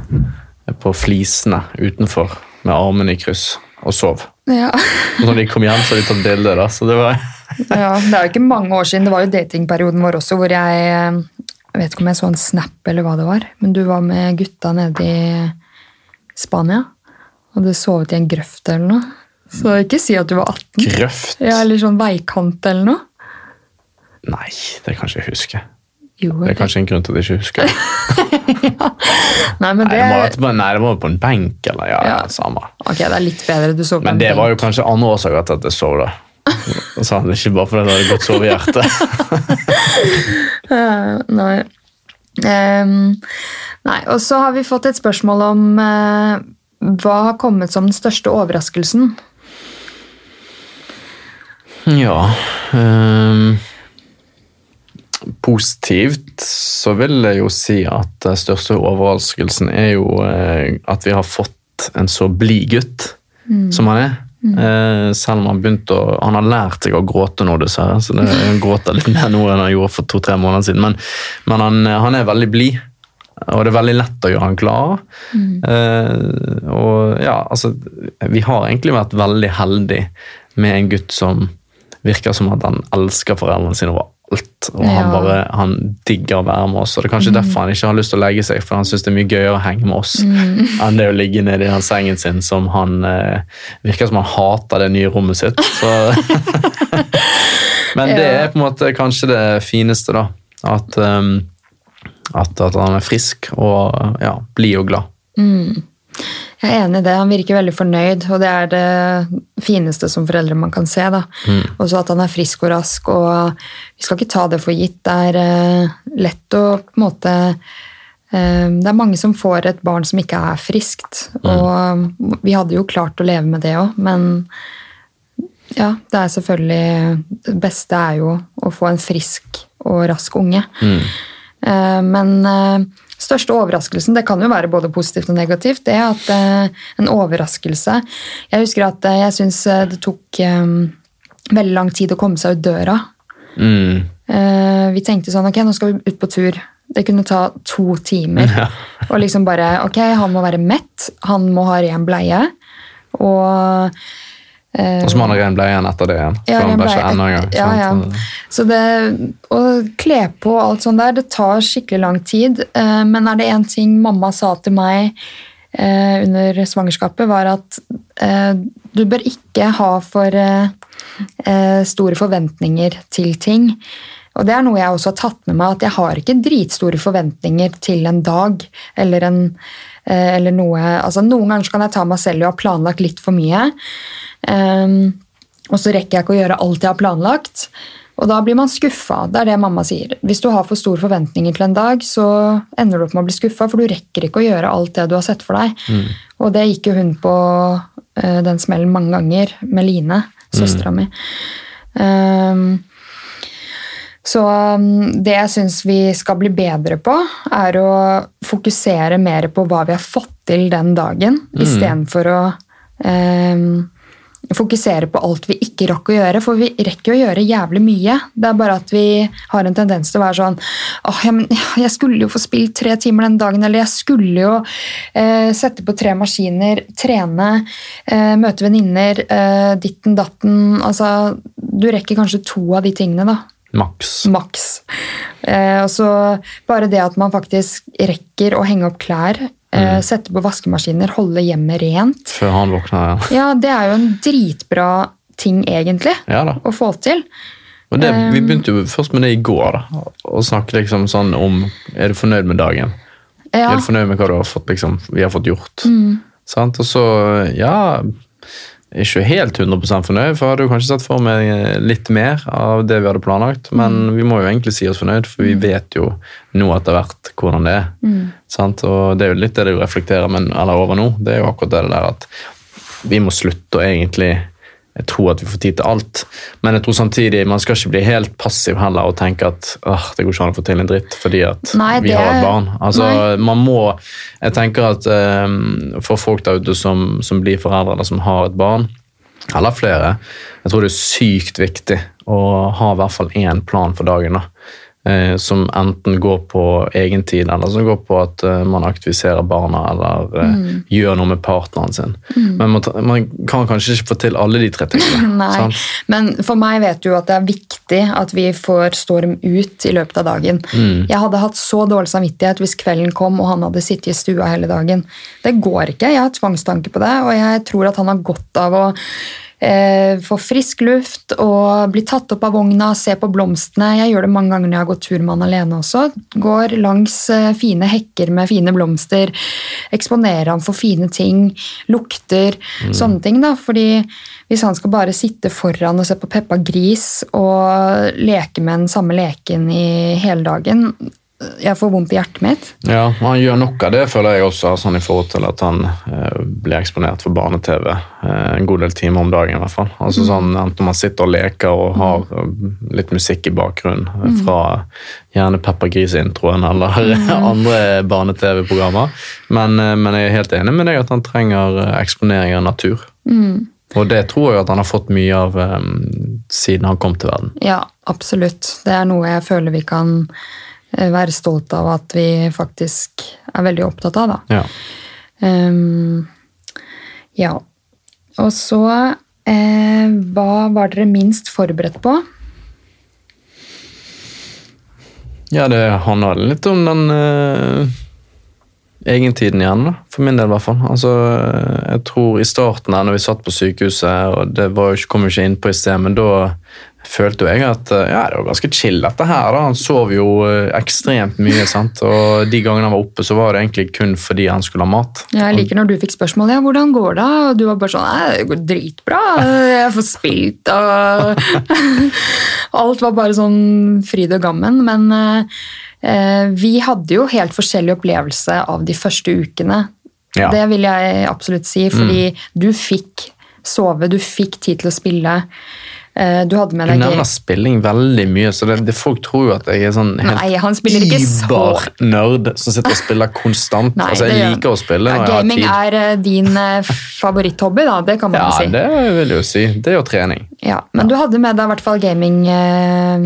på flisene utenfor med armene i kryss og sov. Ja. Og når de kom hjem, så hadde de tatt bilde. så det var... ja, Det er jo ikke mange år siden. Det var jo datingperioden vår også, hvor jeg eh, Jeg vet ikke om jeg så en snap eller hva det var, men du var med gutta nede i Spania. Hadde sovet i en grøft eller noe. Så ikke si at du var 18. Grøft? Ja, Eller sånn veikant eller noe. Nei, det kan ikke jeg huske. Jo, Det er kanskje en grunn til at jeg ikke husker. Nei, men Nei, det, det ha vært på, nei, det på en benk, eller ja, Ja. samme. Ok, det er litt bedre. Du sov på Men en det var jo kanskje andre årsaker til at jeg sov, da. Så det er ikke bare fordi han hadde gått sovehjerte. Eh, Nei. Um, nei. Og så har vi fått et spørsmål om uh, hva har kommet som den største overraskelsen? Ja um, Positivt så vil jeg jo si at den største overraskelsen er jo uh, at vi har fått en så blid gutt som han er. Eh, selv om han begynte å Han har lært seg å gråte nå, dessverre. Så det, han gråter litt mer nå enn han gjorde for to-tre måneder siden. Men, men han, han er veldig blid. Og det er veldig lett å gjøre han glad. Eh, og ja, altså Vi har egentlig vært veldig heldige med en gutt som virker som at han elsker foreldrene sine overalt. Og han bare, han digger å være med oss. Og det er kanskje derfor han ikke har lyst til å legge seg, for han syns det er mye gøyere å henge med oss enn det å ligge nede i den sengen sin som han eh, Virker som han hater det nye rommet sitt. Så. Men det er på en måte kanskje det fineste, da. At, um, at, at han er frisk og ja, blid og glad. Jeg er enig i det. Han virker veldig fornøyd, og det er det fineste som foreldre man kan se. Mm. Og så at han er frisk og rask, og vi skal ikke ta det for gitt. Det er eh, lett å på en måte eh, Det er mange som får et barn som ikke er friskt, og vi hadde jo klart å leve med det òg, men ja, det er selvfølgelig Det beste er jo å få en frisk og rask unge. Eh, Men største overraskelsen, det kan jo være både positivt og negativt, det er at eh, en overraskelse Jeg husker at eh, jeg syns det tok eh, veldig lang tid å komme seg ut døra. Mm. Eh, Vi tenkte sånn, ok, nå skal vi ut på tur. Det kunne ta to timer. Ja. Og liksom bare Ok, han må være mett, han må ha ren bleie. Og eh, Og så ren bleie igjen etter det igjen. Ja, for han bleie enda en gang. ja, ja. Så det, å kle på og alt sånt der, det tar skikkelig lang tid. Eh, Men er det én ting mamma sa til meg eh, under svangerskapet, var at eh, du bør ikke ha for eh, eh, store forventninger til ting. Og det er noe jeg også har tatt med meg, at jeg har ikke dritstore forventninger til en dag eller en eh, eller noe, altså Noen ganger kan jeg ta meg selv i å ha planlagt litt for mye. Um, og så rekker jeg ikke å gjøre alt jeg har planlagt. Og da blir man skuffa. Det er det mamma sier. Hvis du har for store forventninger til en dag, så ender du opp med å bli skuffa, for du rekker ikke å gjøre alt det du har sett for deg. Og det gikk jo hun på uh, den smellen mange ganger med Line, søstera mi. Um, så det jeg syns vi skal bli bedre på, er å fokusere mer på hva vi har fått til den dagen, Mm. istedenfor å um, fokusere på alt vi ikke rakk å gjøre. For vi rekker å gjøre jævlig mye. Det er bare at vi har en tendens til å være sånn åh, ja, men Jeg skulle jo få spilt tre timer den dagen, eller jeg skulle jo eh, sette på tre maskiner, trene, eh, møte venninner, eh, ditten datten. Altså, du rekker kanskje to av de tingene, da. Maks. Maks. Eh, og så bare det at man faktisk rekker å henge opp klær, eh, sette på vaskemaskiner, holde hjemmet rent. Før han våkner ja. Ja, det er jo en dritbra ting, egentlig, Ja da. å få til. Og det, vi begynte jo først med det i går, da. Å snakke liksom sånn om Er du fornøyd med dagen? Ja, Er du fornøyd med hva du har fått, liksom, vi har fått gjort? Mm. Sant? Og så, ja Ikke helt 100 fornøyd, for jeg hadde jo kanskje sett for meg litt mer av det vi hadde planlagt. Men Mm. vi må jo egentlig si oss fornøyd, for vi vet jo nå etter hvert hvordan det er. Mm. Sant? Og det er jo litt det du reflekterer men, eller over nå. Det er jo akkurat det der at vi må slutte å egentlig jeg tror at vi får tid til alt, men jeg tror samtidig man skal ikke bli helt passiv heller og tenke at åh, det går ikke an å få til en dritt fordi at Nei, vi det- har et barn. Altså, Nei. man må, jeg tenker at um, For folk der ute som, som blir foreldre eller som har et barn, eller flere, jeg tror det er sykt viktig å ha i hvert fall én plan for dagen. da. Eh, som enten går på egentid, eller som går på at eh, man aktiviserer barna eller eh, Mm. gjør noe med partneren sin. Men man, man kan kanskje ikke få til alle de tre tingene. Nei, sant? men for meg vet du at det er viktig at vi får storm ut i løpet av dagen. Mm. Jeg hadde hatt så dårlig samvittighet hvis kvelden kom og han hadde sittet i stua hele dagen. Det går ikke. Jeg har tvangstanke på det, og jeg tror at han har godt av å få frisk luft og bli tatt opp av vogna, se på blomstene. Jeg gjør det mange ganger når jeg har gått tur med han alene også. Går langs eh, fine hekker med fine blomster, eksponerer han for fine ting, lukter, sånne ting. da, fordi hvis han skal bare sitte foran og se på Peppa Gris og leke med den samme leken i hele dagen Jeg får vondt i hjertet mitt. Ja, og Han gjør nok av det, føler jeg også, sånn i forhold til at han eh, blir eksponert for barne-TV eh, en god del timer om dagen. i hvert fall. Altså sånn, Enten man sitter og leker og har mm. litt musikk i bakgrunnen eh, fra gjerne Peppa Gris-introen eller andre barne-TV-programmer. Men, eh, men jeg er helt enig med deg at han trenger eh, eksponering av natur. Og det tror jeg at han har fått mye av eh, siden han kom til verden. Ja, absolutt. Det er noe jeg føler vi kan eh, være stolt av at vi faktisk er veldig opptatt av. da. Ja. Um, ja. Og så eh, Hva var dere minst forberedt på? Ja, det handler litt om den eh, egentiden igjen, da. For min del, i hvert fall. Altså, eh, jeg tror i starten, her, når vi satt på sykehuset, og det var jo ikke, kom jo ikke inn på i sted, men da følte jo jeg at eh, ja, det var ganske chill, dette her. da. Han sov jo eh, ekstremt mye, sant. Og de gangene han var oppe, så var det egentlig kun fordi han skulle ha mat. Jeg liker når du fikk spørsmål ja, hvordan går det, og du var bare sånn Nei, det går dritbra. Jeg får spilt, og Alt var bare sånn fryd og gammen. Men eh, vi hadde jo helt forskjellig opplevelse av de første ukene. Ja. Det vil jeg absolutt si, fordi du fikk sove, du fikk tid til å spille. Eh, Du hadde med Du nevner spilling veldig mye, så det, det folk tror jo at jeg er sånn helt Nei, han spiller ikke så- ibar-nerd som sitter og spiller konstant. Nei, altså, Jeg liker å spille Ja, når jeg har gaming tid. er eh, din eh, favoritthobby, da. Det kan man Ja, si. det vil jeg jo si. Det er jo trening. Ja, men du hadde med deg i hvert fall gaming eh,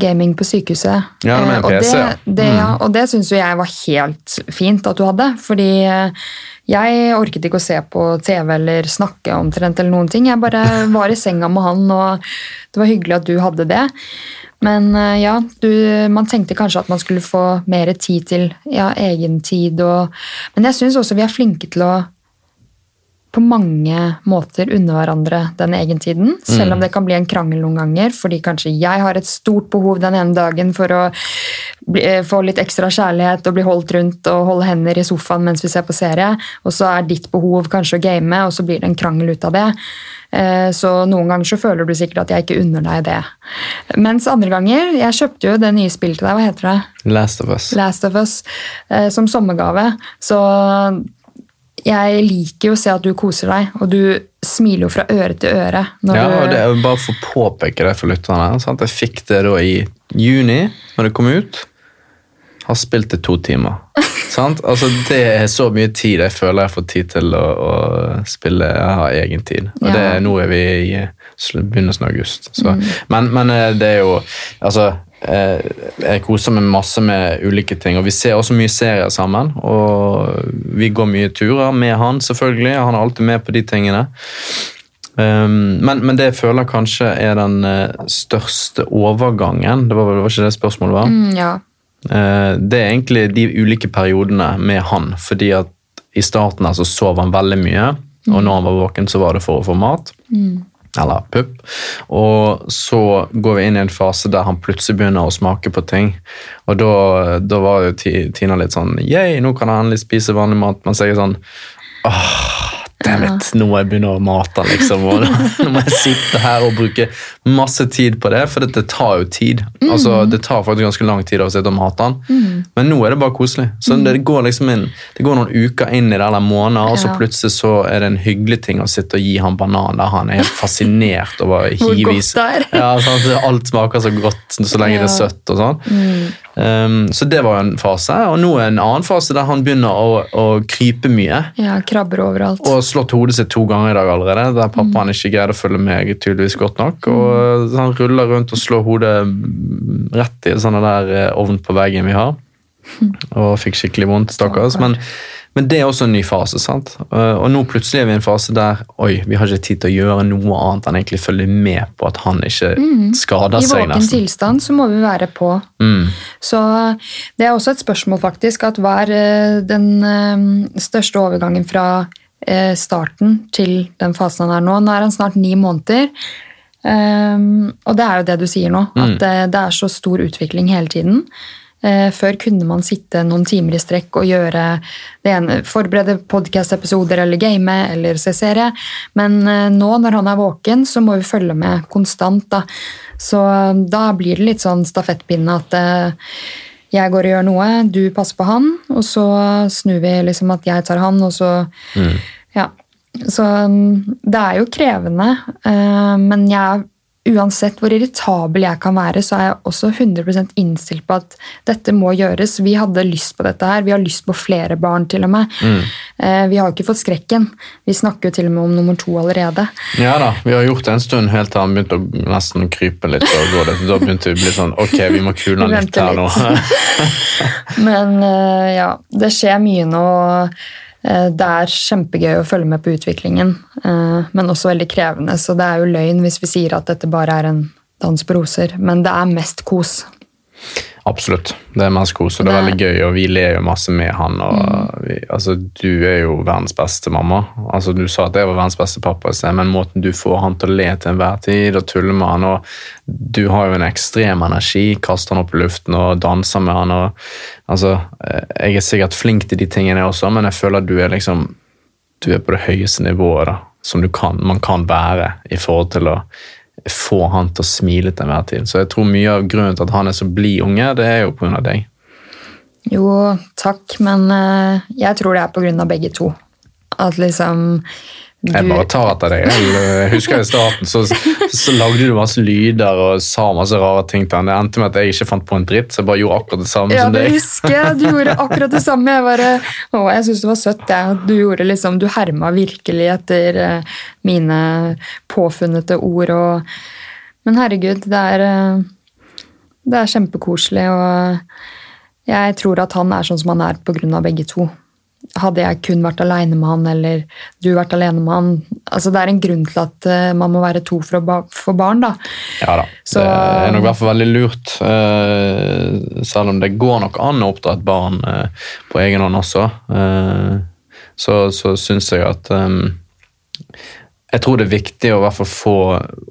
gaming på sykehuset. Ja, med en og PC, ja. det, det, ja, og det syns jo jeg var helt fint at du hadde. Fordi eh, jeg orket ikke å se på TV eller snakke omtrent eller noen ting. Jeg bare var i senga med han, og det var hyggelig at du hadde det. Men eh, ja, du, man tenkte kanskje at man skulle få mer tid til ja, egen tid. Og, men jeg syns også vi er flinke til å på mange måter unne hverandre den egen tiden. Selv om det kan bli en krangel noen ganger, fordi kanskje jeg har et stort behov den ene dagen for å bli, eh, få litt ekstra kjærlighet og bli holdt rundt og holde hender i sofaen mens vi ser på serie, og så er ditt behov kanskje å game, og så blir det en krangel ut av det. Eh, Så noen ganger så føler du sikkert at jeg ikke unner deg det. Mens andre ganger Jeg kjøpte jo det nye spillet til deg, hva heter det? Last of Us. Last of Us eh, som sommergave. Så jeg liker jo å se at du koser deg, og du smiler jo fra øre til øre. Ja, og det er jo bare for å påpeke det for lytterne. Sant? Jeg fikk det da i juni, når det kom ut. Har spilt det to timer. sant? Altså, det er så mye tid jeg føler jeg får tid til å, å spille. Jeg har egen tid. Og det, Ja. nå er vi i begynnelsen av august. Så. Men, men eh, det er jo Altså, jeg koser meg masse med ulike ting. Og vi ser også mye serier sammen. Og vi går mye turer med han, selvfølgelig. Han er alltid med på de tingene. Um, men, men det jeg føler kanskje er den eh, største overgangen Det var, det var ikke det spørsmålet var? Mm, ja. Eh, det er egentlig de ulike periodene med han. Fordi at i starten her så sov han veldig mye, og når han var våken, så var det for å få mat. Eller pupp. Og så går vi inn i en fase der han plutselig begynner å smake på ting. Og da, da var jo Tina litt sånn Yeah, nå kan han endelig spise vanlig mat. Mens jeg er sånn Damn it, nå må jeg begynne å mate han, liksom. Og nå må jeg sitte her og bruke masse tid på det, for dette tar jo tid. Altså, Det tar faktisk ganske lang tid å sitte og mate han, men nå er det bare koselig. Så det går liksom inn, det går noen uker inn i det, eller måneder, og så plutselig så er det en hyggelig ting å sitte og gi han banan, der han er helt fascinert over hivis. Ja, sant? Alt smaker så godt så lenge det er søtt og sånn. Um, så det var en fase, og nå er en annen fase der han begynner å, å krype mye. ja, krabber overalt. Og slått hodet sitt to ganger i dag allerede, der pappaen ikke greide å følge meg tydeligvis godt nok. Og han ruller rundt og slår hodet rett i en sånn der eh, ovn på veggen vi har. Og fikk skikkelig vondt, stakkars. Men, men det er også en ny fase. sant? Eh, Og nå plutselig er vi i en fase der oi, vi har ikke tid til å gjøre noe annet enn egentlig følge med på at han ikke skader I seg. våken tilstand så må vi være på. Mm. Så det er også et spørsmål, faktisk, at hva er eh, den eh, største overgangen fra eh, starten til den fasen han er nå? Nå er han snart ni måneder. Ehm, og det er jo det du sier nå, at eh, det er så stor utvikling hele tiden. Eh, Før kunne man sitte noen timer i strekk og gjøre det ene, forberede podkast-episoder eller game eller se serie. Men eh, nå når han er våken, så må vi følge med konstant. Da. Så eh, da blir det litt sånn stafettpinne at eh, jeg går og gjør noe, du passer på han, og så snur vi liksom at jeg tar han, og så Ja. Så mm, det er jo krevende, eh, men jeg uansett hvor irritabel jeg kan være, så er jeg også 100% innstilt på at dette må gjøres. Vi hadde lyst på dette her. Vi har lyst på flere barn, til og med. Mm. Vi har jo ikke fått skrekken. Vi snakker jo til og med om nummer to allerede. Ja da, vi har gjort det en stund helt til han begynte å nesten krype litt. og gå det. Da begynte vi å bli sånn Ok, vi må kule han litt her nå. Men eh, ja, det skjer mye nå. Eh, Det er kjempegøy å følge med på utviklingen, eh, men også veldig krevende. Så det er jo løgn hvis vi sier at dette bare er en dans på roser. Men det er mest kos. Absolutt. Det er mest kos, og det er veldig gøy, og vi ler jo masse med han. og vi, altså, Du er jo verdens beste mamma. Altså, Du sa at jeg var verdens beste pappa, men måten du får han til å le til enhver tid og tulle med han, og Du har jo en ekstrem energi, kaster han opp i luften og danser med han. og altså, eh, Jeg er sikkert flink til de tingene jeg også, men jeg føler at du er liksom du er på det høyeste nivået da, som du kan, man kan være i forhold til å få han til å smile til enhver tid. Så jeg tror mye av grunnen til at han er så blid unge, det er jo pga. deg. Jo, takk, men eh, jeg tror det er av begge to. At liksom Jeg bare tar etter deg. Jeg husker i starten så, så lagde du masse lyder og sa masse rare ting til han. Det endte med at jeg ikke fant på en dritt, så jeg bare gjorde akkurat det samme Ja, som det deg. husker jeg. Du gjorde akkurat det samme. Jeg, bare, å, jeg syns det var søtt. Jeg. Du gjorde liksom, du herma virkelig etter eh, mine påfunnete ord. Og, men herregud, det er, eh, Det er kjempekoselig, og jeg tror at han er sånn som han er pga. begge to. Hadde jeg kun vært alene med han, eller du vært alene med han altså Det er en grunn til at uh, man må være to for å få barn, da. Ja da. Så, det er nok i hvert fall veldig lurt. Uh, selv om det går nok an å oppdra et barn uh, på egen hånd også, så, så syns jeg at jeg tror det er viktig å i hvert fall få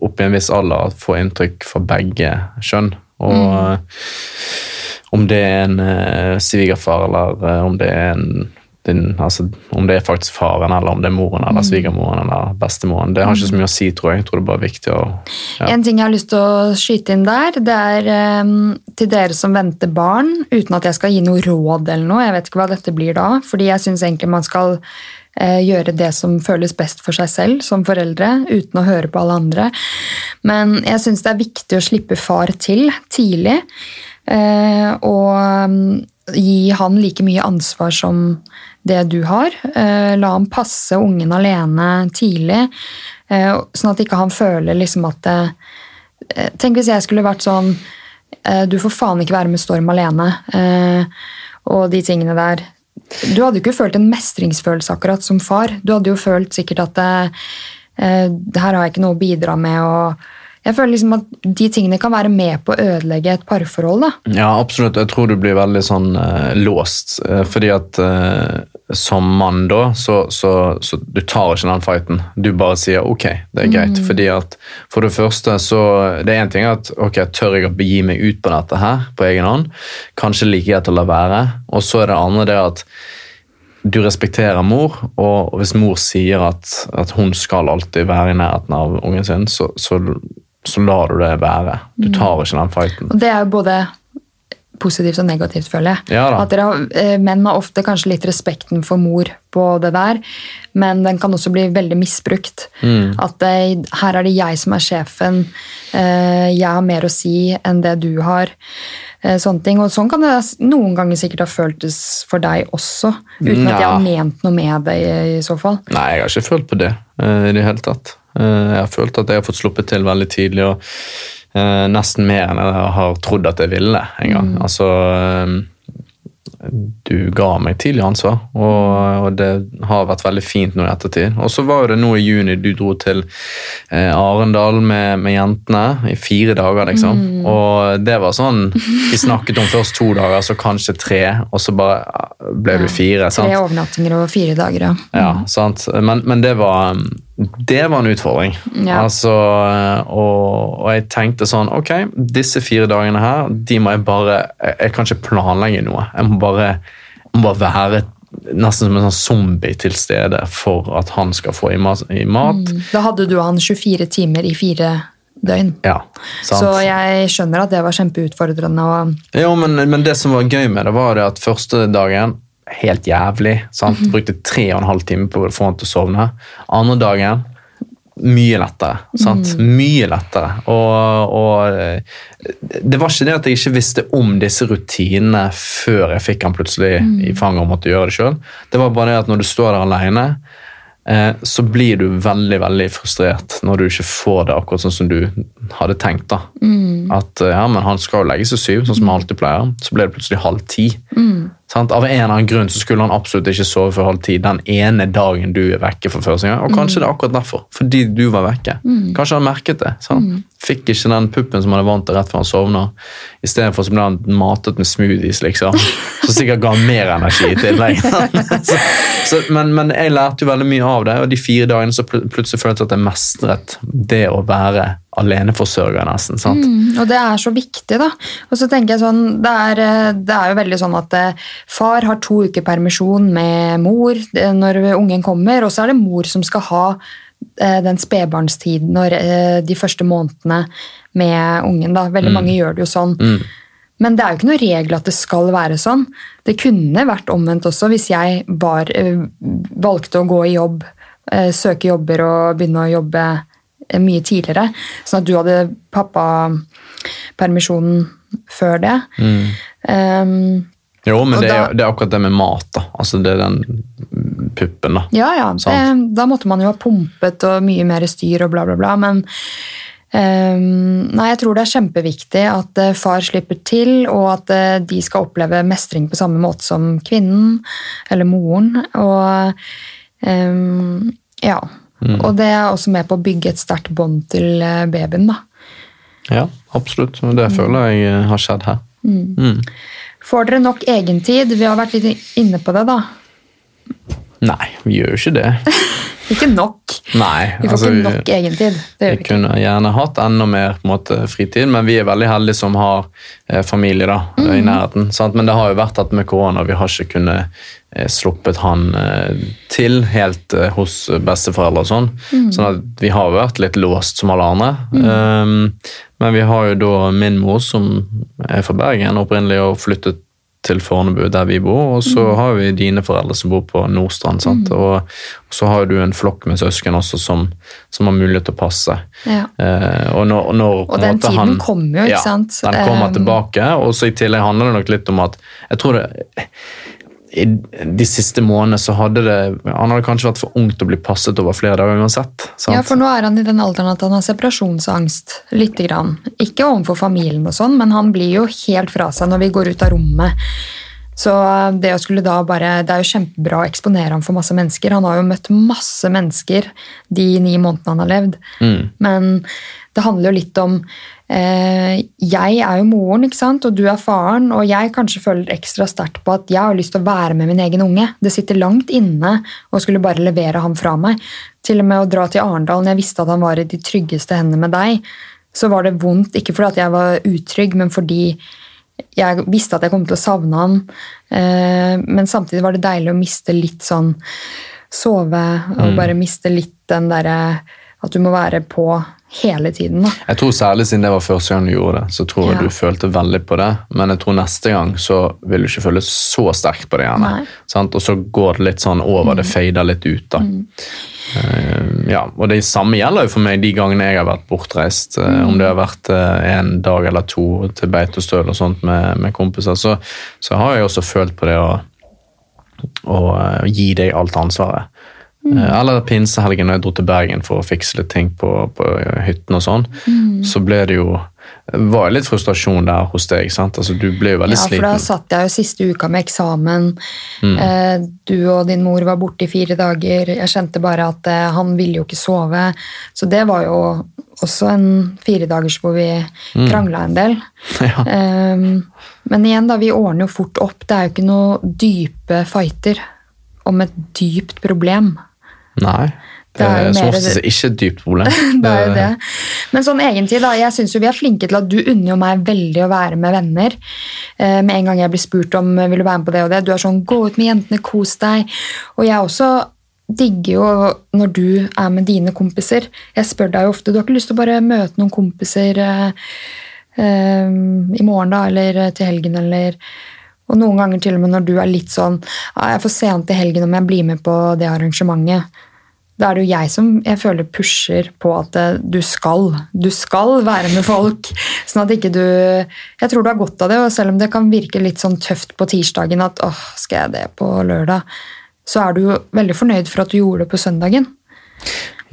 opp i en viss alder få inntrykk fra begge kjønn. Og mm. om det er en uh, svigerfar eller uh, om det er en din, altså, om det er faktisk faren, eller om det er moren eller mm. svigermoren eller bestemoren. Det har ikke så mye å si, tror jeg. Jeg tror det er bare viktig å ja. En ting jeg har lyst til å skyte inn der, det er um, til dere som venter barn, uten at jeg skal gi noe råd eller noe. Jeg vet ikke hva dette blir da, fordi jeg syns egentlig man skal uh, gjøre det som føles best for seg selv som foreldre, uten å høre på alle andre. Men jeg syns det er viktig å slippe far til tidlig. uh, og um, gi han like mye ansvar som det du har. Eh, la han passe ungen alene tidlig, sånn at ikke han føler liksom at Tenk hvis jeg skulle vært sånn Du får faen ikke være med Storm alene. Og de tingene der. Du hadde jo ikke følt en mestringsfølelse akkurat som far. Du hadde jo følt sikkert at det eh her har jeg ikke noe å bidra med. og jeg føler liksom at De tingene kan være med på å ødelegge et parforhold. da. Ja, absolutt. Jeg tror du blir veldig sånn eh, låst. Eh, fordi at uh, som mann da, så, så, så, du tar ikke den fighten. Du bare sier ok, det er greit. Mm. Fordi at for det første så Det er én ting at ok, tør jeg å begi meg ut på dette her på egen hånd? Kanskje like greit å la være. Og så er det andre det at du respekterer mor, og hvis mor sier at, at hun skal alltid være i nærheten av ungen sin, så, så så lar du det være. Du mm. tar ikke den fighten. Og det er jo både positivt og negativt, føler jeg. Ja, at dere, eh, Menn har ofte kanskje litt respekten for mor på det der, men den kan også bli veldig misbrukt. Mm. At det, eh, her er det jeg som er sjefen, eh, jeg har mer å si enn det du har. Sånne ting. Og sånn kan det noen ganger sikkert ha føltes for deg også, uten ja. at jeg har ment noe med det i, i så fall. Nei, jeg har ikke følt på det i det hele tatt. Eh, jeg har følt at jeg har fått sluppet til veldig tidlig, og eh, nesten mer enn jeg har trodd at jeg ville en gang. Mm. Altså, eh, du ga meg tidlig ansvar, og, og, det har vært veldig fint nå i ettertid. Og så var det nå i juni du dro til eh, Arendal med, med, jentene i fire dager, liksom. Mm. Og det var sånn Vi snakket om først to dager, så kanskje tre, og så bare ble du fire. sant? Tre overnattinger og fire dager, ja. Mm. ja sant? Men, men det var det var en utfordring. Ja. Altså, og, og, jeg tenkte sånn Ok, disse fire dagene her, de må jeg bare Jeg, jeg kan ikke planlegge noe. Jeg må bare, jeg må bare være nesten som en sånn zombie til stede for at han skal få i mat. I mat. Mm. Da hadde du han 24 timer i fire døgn. Ja. Så jeg skjønner at det var kjempeutfordrende. Og... Jo, men, men, det som var gøy med det, var det at første dagen helt jævlig. sant? Mhm. Brukte tre og en halv time på å få han til å sovne. Andre dagen mye lettere. sant? Mm. Mye lettere. Og, og, eh, det var ikke det at jeg ikke visste om disse rutinene før jeg fikk han plutselig mm. i fanget og måtte gjøre det sjøl. Det var bare det at når du står der aleine, eh, så blir du veldig veldig frustrert når du ikke får det akkurat sånn som du hadde tenkt. da. Mm. At eh, ja, men han skal jo legge seg syv, sånn som han alltid pleier. Så ble det plutselig halv ti. Mm. Sant? Av en eller annen grunn så skulle han absolutt ikke sove før halv ti den ene dagen du er vekke for første gang. Og kanskje mm. det er akkurat derfor. Fordi du var vekke. Mm. Kanskje han merket det. Mm. Fikk ikke den puppen som han er vant til rett før han sovna. Istedenfor ble han matet med smoothies, liksom. Så sikkert ga han mer energi i tillegg. men, men, jeg lærte jo veldig mye av det, og de fire dagene så plutselig følte jeg at jeg mestret det å være aleneforsørger, nesten. sant? Mm, og det er så viktig, da. Og så tenker jeg sånn, det er, eh, det er, jo veldig sånn at eh, far har to uker permisjon med mor eh, når ungen kommer, og så er det mor som skal ha den spedbarnstiden og de første månedene med ungen. da. Veldig mm. mange gjør det jo sånn. Mm. Men det er jo ikke noe regel at det skal være sånn. Det kunne vært omvendt også, hvis jeg var, valgte å gå i jobb, søke jobber og begynne å jobbe mye tidligere. Sånn at du hadde pappapermisjonen før det. Mm. Um, jo, men det, da, er, det, er, akkurat det med mat. da. Altså Det er den puppen, da. Ja, ja. Det, da måtte man jo ha pumpet og mye mer styr og bla, bla, bla. Men um, nei, jeg tror det er kjempeviktig at eh, far slipper til, og at eh, de skal oppleve mestring på samme måte som kvinnen eller moren. Og um, ja. Og det er også med på å bygge et sterkt bånd til eh, babyen, da. Ja, absolutt. Det føler jeg eh, har skjedd her. Mm. Får dere nok egentid? Vi har vært litt inne på det, da. Nei, vi gjør jo ikke det. Ikke nok. Nei, Vi får altså, ikke nok egentid. Det Vi vi kunne gjerne hatt enda mer måte, fritid, men vi er veldig heldige som har eh, familie da, mm. i nærheten. Sant? Men det har jo vært at med korona vi har ikke kunnet sluppet han eh, til helt eh, hos besteforeldre og sånn. Mm. Sånn at vi har vært litt låst som alle andre. Um, men vi har jo da min mor som er fra Bergen opprinnelig og flyttet til Fornebu der vi bor, og så mm. har vi dine foreldre som bor på Nordstrand. Sant? Og, og så har du en flokk med søsken også som, som har mulighet til å passe. Ja. Eh, og når, når, Og en den måte tiden kommer jo, ikke sant? Ja, den kommer Um, tilbake. Og så i tillegg handler det nok litt om at jeg tror det i de siste månedene så hadde det Han hadde kanskje vært for ung til å bli passet over flere dager uansett. Sant? Ja, for nå er han i den alderen at han har separasjonsangst. Lite grann. Ikke overfor familien og sånn, men han blir jo helt fra seg når vi går ut av rommet. Så det å skulle da bare Det er jo kjempebra å eksponere ham for masse mennesker. Han har jo møtt masse mennesker de ni månedene han har levd. Mm. Men det handler jo litt om eh, Jeg er jo moren, ikke sant? og du er faren, og jeg kanskje føler ekstra sterkt på at jeg har lyst til å være med min egen unge. Det sitter langt inne å skulle bare levere ham fra meg. Til og med å dra til Arendal når jeg visste at han var i de tryggeste hendene med deg, så var det vondt. Ikke fordi at jeg var utrygg, men fordi jeg visste at jeg kom til å savne han. Eh, men samtidig var det deilig å miste litt sånn Sove og bare miste litt den derre at du må være på hele tiden. da. Jeg tror Særlig siden det var første gang du gjorde det, så tror jeg Ja. du følte veldig på det. Men jeg tror neste gang så vil du ikke føle så sterkt på det. gjerne. Mm. Sant? Og så går det litt sånn over, det fader litt ut. da. Eh, ja, og Det samme gjelder jo for meg de gangene jeg har vært bortreist. Mm. Om det har vært uh, en dag eller to til Beitostøl og sånt med, med kompiser, så, så har jeg også følt på det å, å gi deg alt ansvaret. Eh, Eller pinsehelgen når jeg dro til Bergen for å fikse litt ting på, på hytten og sånn. Så ble det jo var litt frustrasjon der hos deg. sant? Altså, Du ble jo veldig Ja, for da sliten. satt jeg jo siste uka med eksamen. Eh, du og din mor var borte i fire dager. Jeg kjente bare at eh, han ville jo ikke sove. Så det var jo også en firedagers hvor vi krangla en del. Ja. Eh, men igjen, da, vi ordner jo fort opp. Det er jo ikke noe dype fighter om et dypt problem. Nei. Det er jo er som oftest ikke et dypt problem. Det er jo det. Men sånn egentlig, da, jeg synes jo vi er flinke til at du unner jo meg veldig å være med venner. Eh, med en gang jeg blir spurt om vil du være med på det og det, du er sånn 'gå ut med jentene, kos deg'. Og jeg også digger jo når du er med dine kompiser. Jeg spør deg jo ofte du har ikke lyst til å bare møte noen kompiser eh, eh, i morgen da, eller til helgen, eller og noen ganger til og med når du er litt sånn ah, 'Jeg får sent til helgen om jeg blir med på det arrangementet'. Da er det jo jeg som jeg føler pusher på at eh, du skal. Du skal være med folk. Sånn at ikke du Jeg tror du har godt av det, og selv om det kan virke litt sånn tøft på tirsdagen at åh, skal jeg det på lørdag, så er du jo veldig fornøyd for at du gjorde det på søndagen.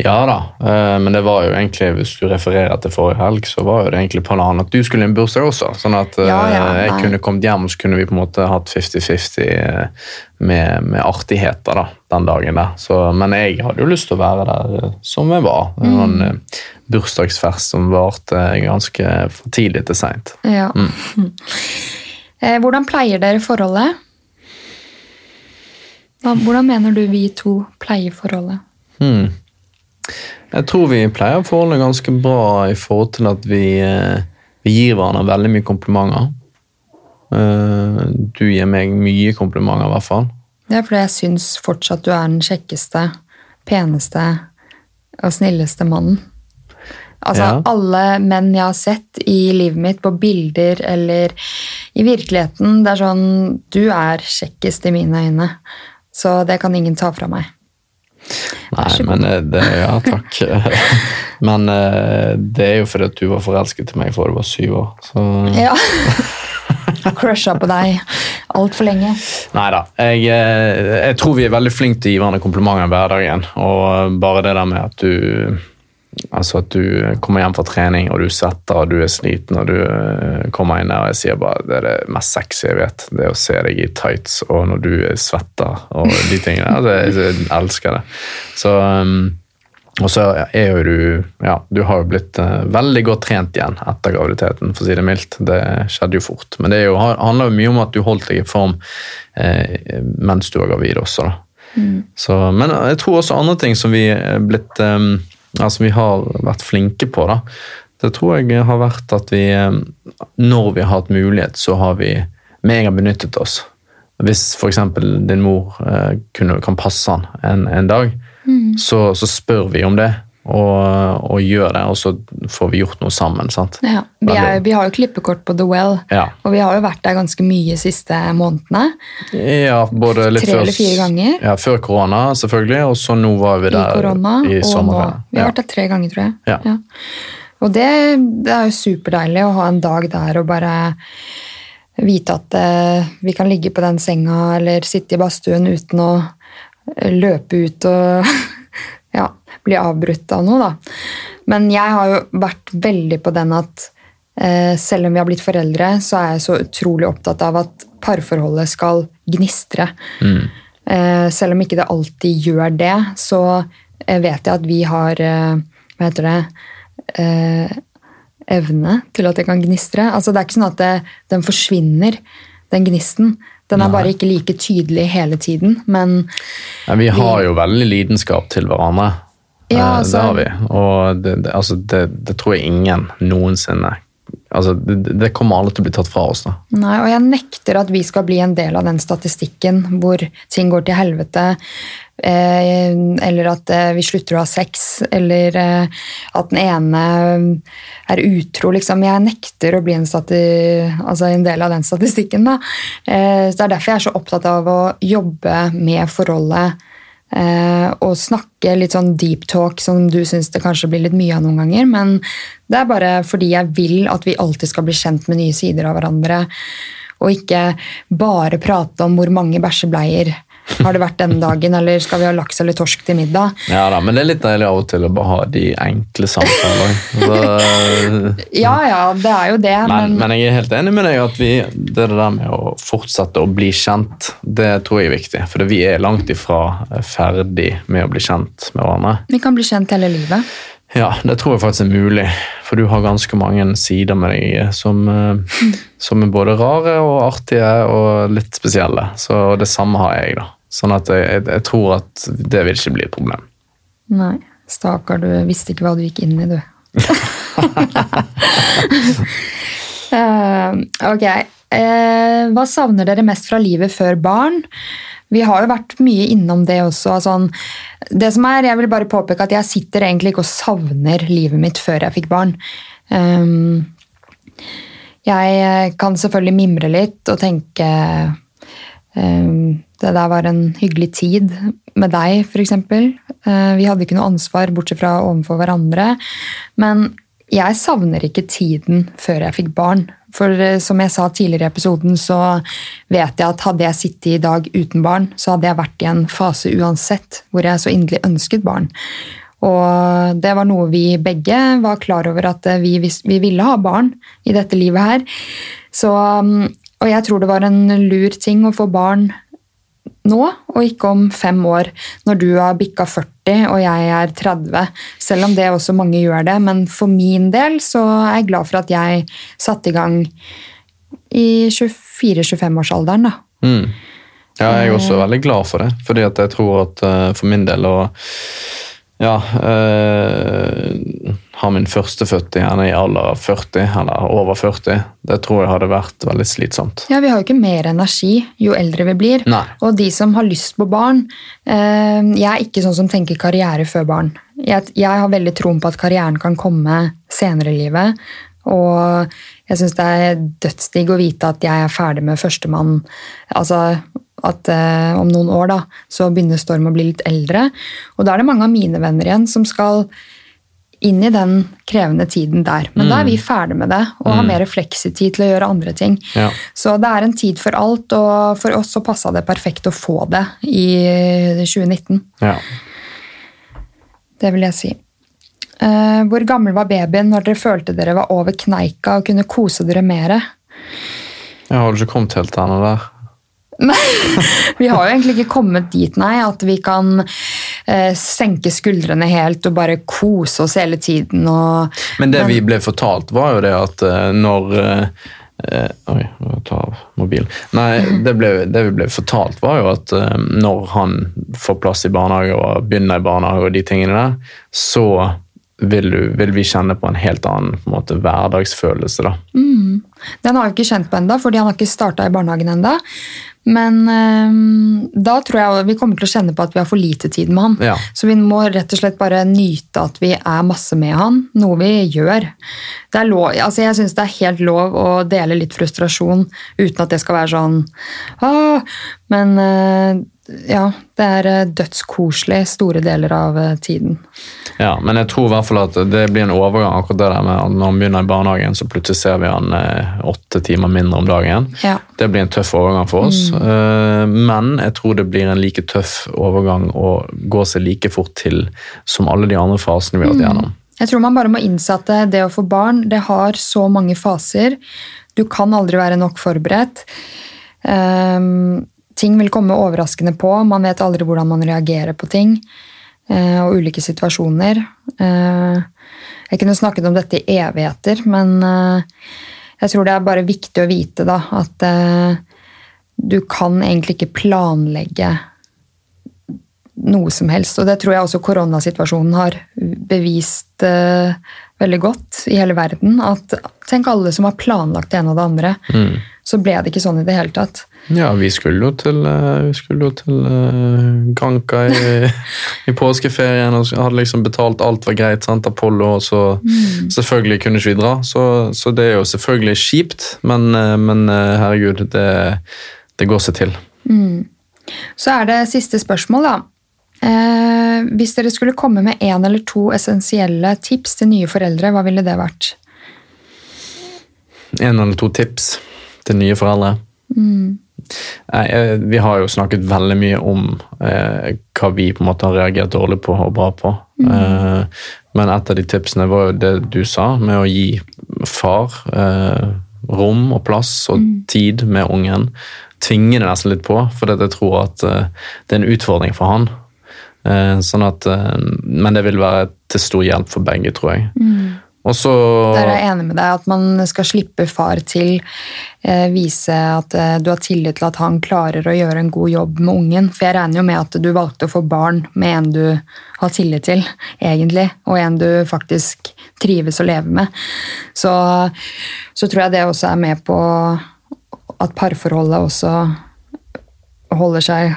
Ja da, eh, men det var jo egentlig, hvis du refererer til forrige helg, så var jo det egentlig planen at du skulle i en bursdag også. Sånn at eh, Ja, ja, jeg kunne kommet hjem, så kunne vi på en måte hatt 50-50 eh, med, med artigheter da, den dagen der. Så, men jeg hadde jo lyst til å være der eh, som jeg var en mm. bursdagsfest som varte ganske for tidlig til seint. Ja. Mm. Hvordan pleier dere forholdet? Hvordan mener du vi to pleier forholdet? Hmm. Jeg tror vi pleier forholdet ganske bra i forhold til at vi, eh, vi gir hverandre veldig mye komplimenter. Eh, Du gir meg mye komplimenter, i hvert fall. Er fordi jeg syns fortsatt du er den kjekkeste, peneste og snilleste mannen. Altså, Ja. alle menn jeg har sett i livet mitt, på bilder eller i virkeligheten, det er sånn Du er kjekkest i mine øyne. Så det kan ingen ta fra meg. Nei, men eh, det, Ja, takk. Men eh, det er jo fordi at du var forelsket i meg fra du var syv år. Så Ja. Crusha på deg altfor lenge. Nei da. Jeg, eh, jeg tror vi er veldig flinke til å gi hverandre komplimenter i hverdagen. Og bare det der med at du Altså at du kommer hjem fra trening, og du svetter, og du er sliten, og du eh, kommer inn der, og jeg sier bare det er det mest sexy jeg vet. Det er å se deg i tights, og når du svetter, og de tingene. Altså, jeg, elsker det. Så um, og så er jo du Ja, du har jo blitt uh, veldig godt trent igjen etter graviditeten, for å si det mildt. Det skjedde jo fort. Men det jo, handler jo mye om at du holdt deg i form eh, mens du var gravid også, da. Mm. Så, men jeg tror også andre ting som vi er blitt um, altså vi har vært flinke på, da. Det tror jeg har vært at vi um, Når vi har hatt mulighet, så har vi med en gang benyttet oss. Hvis f.eks. din mor eh, kunne, kan passe han en, en dag, mm. så, så, spør vi om det og, og, gjør det, og så får vi gjort noe sammen. sant? Ja, vi, er, vi, har jo klippekort på The Well, ja. og vi har jo vært der ganske mye de siste månedene. Ja, både litt Tre før, eller fire ganger. Ja, Før korona, selvfølgelig, og så nå var vi der I, korona, i sommerferien. Vi har ja. vært der tre ganger, tror jeg. Ja. ja. Og det, det, er jo superdeilig å ha en dag der og bare vite at eh, vi kan ligge på den senga eller sitte i badstuen uten å løpe ut og bli avbrutt av noe, da. Men jeg har jo vært veldig på den at eh, selv om vi har blitt foreldre, så er jeg så utrolig opptatt av at parforholdet skal gnistre. Mm. Eh, selv om ikke det alltid gjør det, så eh, vet jeg at vi har eh, Hva heter det eh, Evne til at det kan gnistre. Altså, det er ikke sånn at det, den forsvinner, den gnisten. Den er Nei. bare ikke like tydelig hele tiden, men ja, Vi har jo veldig lidenskap til hverandre. Ja, eh, altså, det har vi. Og det, det, altså, det, det, tror jeg ingen noensinne altså, det, kommer alle til å bli tatt fra oss. da. Nei, og jeg nekter at vi skal bli en del av den statistikken hvor ting går til helvete. Eh, eller at eh, vi slutter å ha sex, eller eh, at den ene er utro. Liksom. Jeg nekter å bli en, altså en, del av den statistikken. Da. Så Det er derfor jeg er så opptatt av å jobbe med forholdet og snakke litt sånn deep talk som du syns det kanskje blir litt mye av noen ganger. Men det er bare fordi jeg vil at vi alltid skal bli kjent med nye sider av hverandre. Og ikke bare prate om hvor mange bæsjebleier har det vært denne dagen, eller skal vi ha laks eller torsk til middag? Ja da, men det er litt deilig av og til å bare ha de enkle samtalene. ja ja, det er jo det. Men, men, men, jeg er helt enig med deg at vi, det der med å fortsette å bli kjent, det tror jeg er viktig. For vi er langt ifra ferdig med å bli kjent med hverandre. Vi kan bli kjent hele livet. Ja, det tror jeg faktisk er mulig. For du har ganske mange sider med deg som, som er både rare og artige og litt spesielle. Så det samme har jeg, da. Sånn at jeg, jeg, tror at det vil ikke bli et problem. Nei. Stakkar, du visste ikke hva du gikk inn i, du. uh, ok. Uh, hva savner dere mest fra livet før barn? Vi har jo vært mye innom det også. Sånn, det som er, Jeg vil bare påpeke at jeg sitter egentlig ikke og savner livet mitt før jeg fikk barn. Um, jeg kan selvfølgelig mimre litt og tenke det der var en hyggelig tid med deg, f.eks. Eh, vi hadde ikke noe ansvar bortsett fra overfor hverandre. Men jeg savner ikke tiden før jeg fikk barn. For eh, som jeg sa tidligere i episoden, så vet jeg at hadde jeg sittet i dag uten barn, så hadde jeg vært i en fase uansett hvor jeg så inderlig ønsket barn. Og det var noe vi begge var klar over at vi, vi ville ha barn i dette livet her. Så, mm, og jeg tror det var en lur ting å få barn nå, og ikke om fem år, når du har bikka 40 og jeg er 30. Selv om det også mange gjør det. Men for min del så er jeg glad for at jeg satte i gang i 24-25-årsalderen. Mm. Ja, jeg er også eh. veldig glad for det. fordi jeg tror at uh, for min del å ja, øh, ha min førstefødte gjerne i alder av 40, eller over 40, det tror jeg hadde vært veldig slitsomt. Ja, Vi har jo ikke mer energi jo eldre vi blir. Nei. Og de som har lyst på barn øh, Jeg er ikke sånn som tenker karriere før barn. Jeg, jeg har veldig troen på at karrieren kan komme senere i livet. Og jeg syns det er dødsdigg å vite at jeg er ferdig med førstemann. Altså at eh, om noen år da, så begynner Storm å bli litt eldre. Og da er det mange av mine venner igjen som skal inn i den krevende tiden der. Men mm. da er vi mm. ferdig med det og har mm. mer fleksitid til å gjøre andre ting. Ja. Så det er en tid for alt, og for oss så passa det perfekt å få det i 2019. Ja. Det vil jeg si. Uh, hvor gammel var babyen når dere følte dere var over kneika og kunne kose dere mer? Jeg har ikke kommet helt ennå der. Vi har jo egentlig ikke kommet dit, nei, at vi kan eh, senke skuldrene helt og bare kose oss hele tiden. Og, Men det vi ble fortalt, var jo det at eh, når eh, eh, Oi, må jeg ta av mobilen. Nei, det, ble, det vi ble fortalt, var jo at eh, når han får plass i barnehage og begynner i barnehage og de tingene der, så vil, du, vil vi kjenne på en helt annen på en måte, hverdagsfølelse. da. Den har vi ikke kjent på enda, fordi han har ikke starta i barnehagen enda. Men eh, da tror jeg vi kommer til å kjenne på at vi har for lite tid med han. Ja. Så vi må rett og slett bare nyte at vi er masse med han, noe vi gjør. Det er lov, altså jeg syns det er helt lov å dele litt frustrasjon uten at det skal være sånn Åh! Men eh, ja, det er eh, dødskoselig store deler av eh, tiden. Ja, men jeg tror i hvert fall at det blir en overgang akkurat det der med at når han begynner i barnehagen, så plutselig ser vi han eh, åtte timer mindre om dagen. Ja. Det blir en tøff overgang for oss, mm. men jeg tror det blir en like tøff overgang å gå seg like fort til som alle de andre fasene vi har vært gjennom. Jeg tror man bare må innse at det- å få barn det har så mange faser. Du kan aldri være nok forberedt. Um, ting vil komme overraskende på. Man vet aldri hvordan man reagerer på ting uh, og ulike situasjoner. Uh, jeg kunne snakket om dette i evigheter, men eh, jeg tror det er bare viktig å vite da, at eh, du kan egentlig ikke planlegge noe som helst. Og det tror jeg også koronasituasjonen har bevist eh, veldig godt i hele verden. At tenk alle som har planlagt det ene og det andre. Så ble det ikke sånn i det hele tatt. Ja, vi skulle jo til, eh, vi skulle jo til uh, Granca i, i påskeferien og hadde liksom betalt alt var greit. sant, Apollo, og så selvfølgelig kunne ikke vi dra. Så, så det er jo selvfølgelig kjipt, men, eh, men herregud, det, det går seg til. Så er det siste spørsmål, da. Eh, hvis dere skulle komme med én eller to essensielle tips til nye foreldre, hva ville det vært? En eller to tips til nye foreldre. Nei, eh, Vi har jo snakket veldig mye om eh, hva vi på en måte har reagert dårlig på og bra på. Eh, men et av de tipsene var jo det du sa, med å gi far eh, rom og plass og tid med ungen. Tvinge det nesten litt på, for jeg tror at eh, det er en utfordring for han. Eh, sånn at, men det vil være til stor hjelp for begge, tror jeg. Og så Der er jeg enig med deg at man skal slippe far til. Eh, vise at eh, du har tillit til at han klarer å gjøre en god jobb med ungen. For jeg regner jo med at du valgte å få barn med en du har tillit til, egentlig. Og en du faktisk trives å leve med. Så, så tror jeg det også er med på at parforholdet også holder seg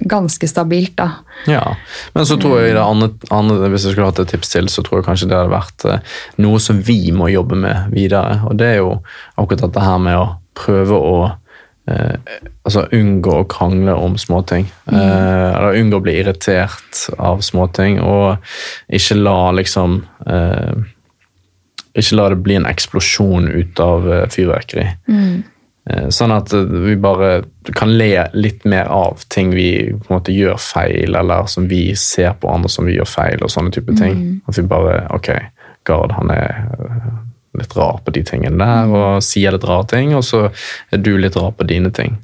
ganske stabilt, da. Ja, men så tror jeg det andre, andre Hvis jeg skulle hatt et tips til, så tror jeg kanskje det hadde vært eh, noe som vi må jobbe med videre. Og det er jo akkurat dette her med å prøve å eh, altså unngå å krangle om småting. Eh, eller unngå å bli irritert av småting, og ikke la liksom eh, Ikke la det bli en eksplosjon ut av eh, fyrverkeri. Eh, Sånn at eh, vi bare kan le litt mer av ting vi på en måte gjør feil, eller som vi ser på andre som vi gjør feil, og sånne type ting. At vi bare Ok, Gard, han er eh, litt rar på de tingene der, og sier litt rare ting, og så er du litt rar på dine ting.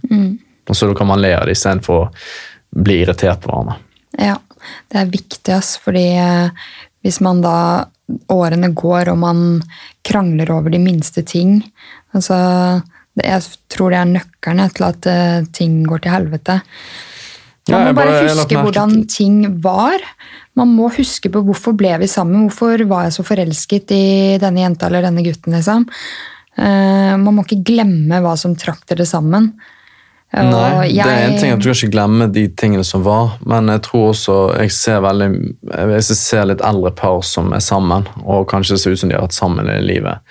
Og så kan man le av det istedenfor å bli irritert på hverandre. Ja, det er viktig, ass, fordi eh, hvis man da årene går og man krangler over de minste ting altså, Jeg tror det er nøkkelen til at eh, ting går til helvete. Man må bare huske hvordan ting var. Man må huske på hvorfor ble vi sammen, hvorfor var jeg så forelsket i denne jenta eller denne gutten. liksom. Eh, man må ikke glemme hva som trakk dere sammen. Nei, det er en ting at Du kan ikke glemme de tingene som var, men jeg tror også jeg ser veldig, jeg ser litt eldre par som er sammen, og kanskje det ser ut som de har vært sammen i livet.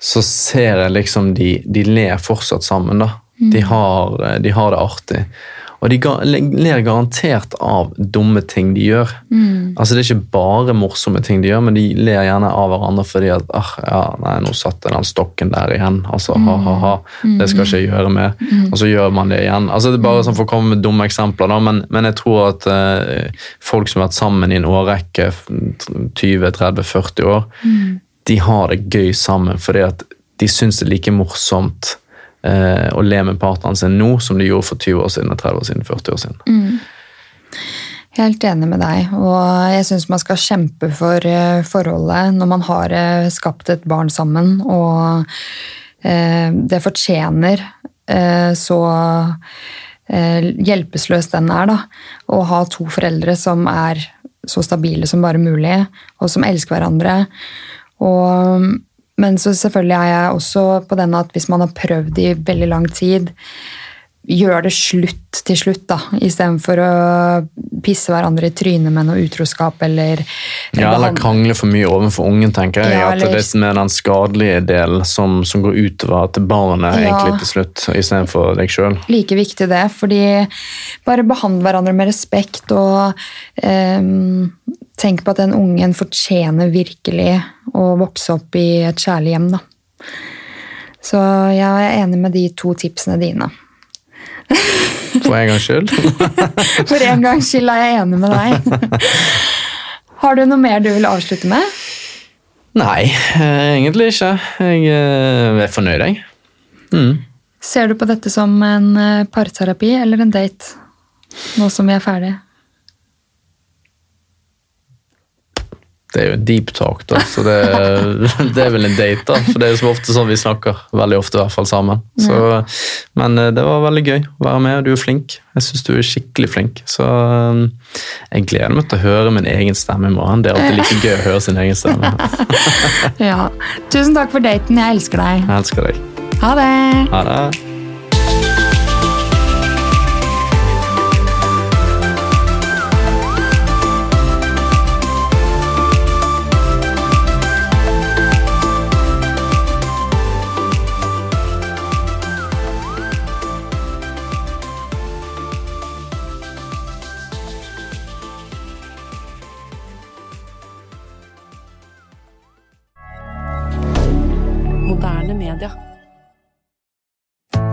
Så ser jeg liksom de, de ler fortsatt sammen. da. De, har, de har det artig. Og de ga- ler garantert av dumme ting de gjør. Altså Det er ikke bare morsomme ting de gjør, men de ler gjerne av hverandre fordi at ah, ja, nei, nå satt jeg den stokken der igjen. Altså, ha-ha-ha, det skal ikke jeg gjøre mer. Og så gjør man det igjen. Altså Det er bare sånn for å komme med dumme eksempler, da, men, men jeg tror at eh, folk som har vært sammen i en årrekke, 20-30-40 år, de har det gøy sammen fordi at de syns det er like morsomt eh, å le med partneren sin nå som de gjorde for 20 år siden, 30 år siden, 40 år siden. Helt enig med deg, og jeg syns man skal kjempe for eh, forholdet når man har eh, skapt et barn sammen, og eh, det fortjener eh, så eh, hjelpeløs den er, da. Å ha to foreldre som er så stabile som bare mulig, og som elsker hverandre. Og, men så selvfølgelig er jeg også på den at hvis man har prøvd i veldig lang tid, gjør det slutt til slutt, da, istedenfor å pisse hverandre i trynet med noe utroskap eller Ja, Eller krangle for mye overfor ungen, tenker jeg. Ja, at eller- Det er mer den skadelige delen som, som går utover til barnet Ja. egentlig til slutt, istedenfor deg sjøl. like viktig det, fordi bare behandle hverandre med respekt og ehm, tenk på at den ungen fortjener virkelig å vokse opp i et kjærlig hjem, da. Så jeg er enig med de to tipsene dine. For en gangs skyld. For en gangs skyld er jeg enig med deg. Har du noe mer du vil avslutte med? Nei, eh, egentlig ikke. Jeg eh, er fornøyd, jeg. Mm. Ser du på dette som en eh, parterapi eller en date? Nå som vi er ferdige. Det er jo en deep talk, da, så det, det er vel en date, da. For det er jo som ofte sånn vi snakker. Veldig ofte, i hvert fall sammen. Så, men eh, det var veldig gøy å være med, og du er flink. Jeg syns du er skikkelig flink. Så eh, jeg gleder meg til å høre min egen stemme i morgen. Det er alltid like gøy å høre sin egen stemme. Ja. Tusen takk for daten. Jeg elsker deg. Jeg elsker deg. Ha det! Ha det.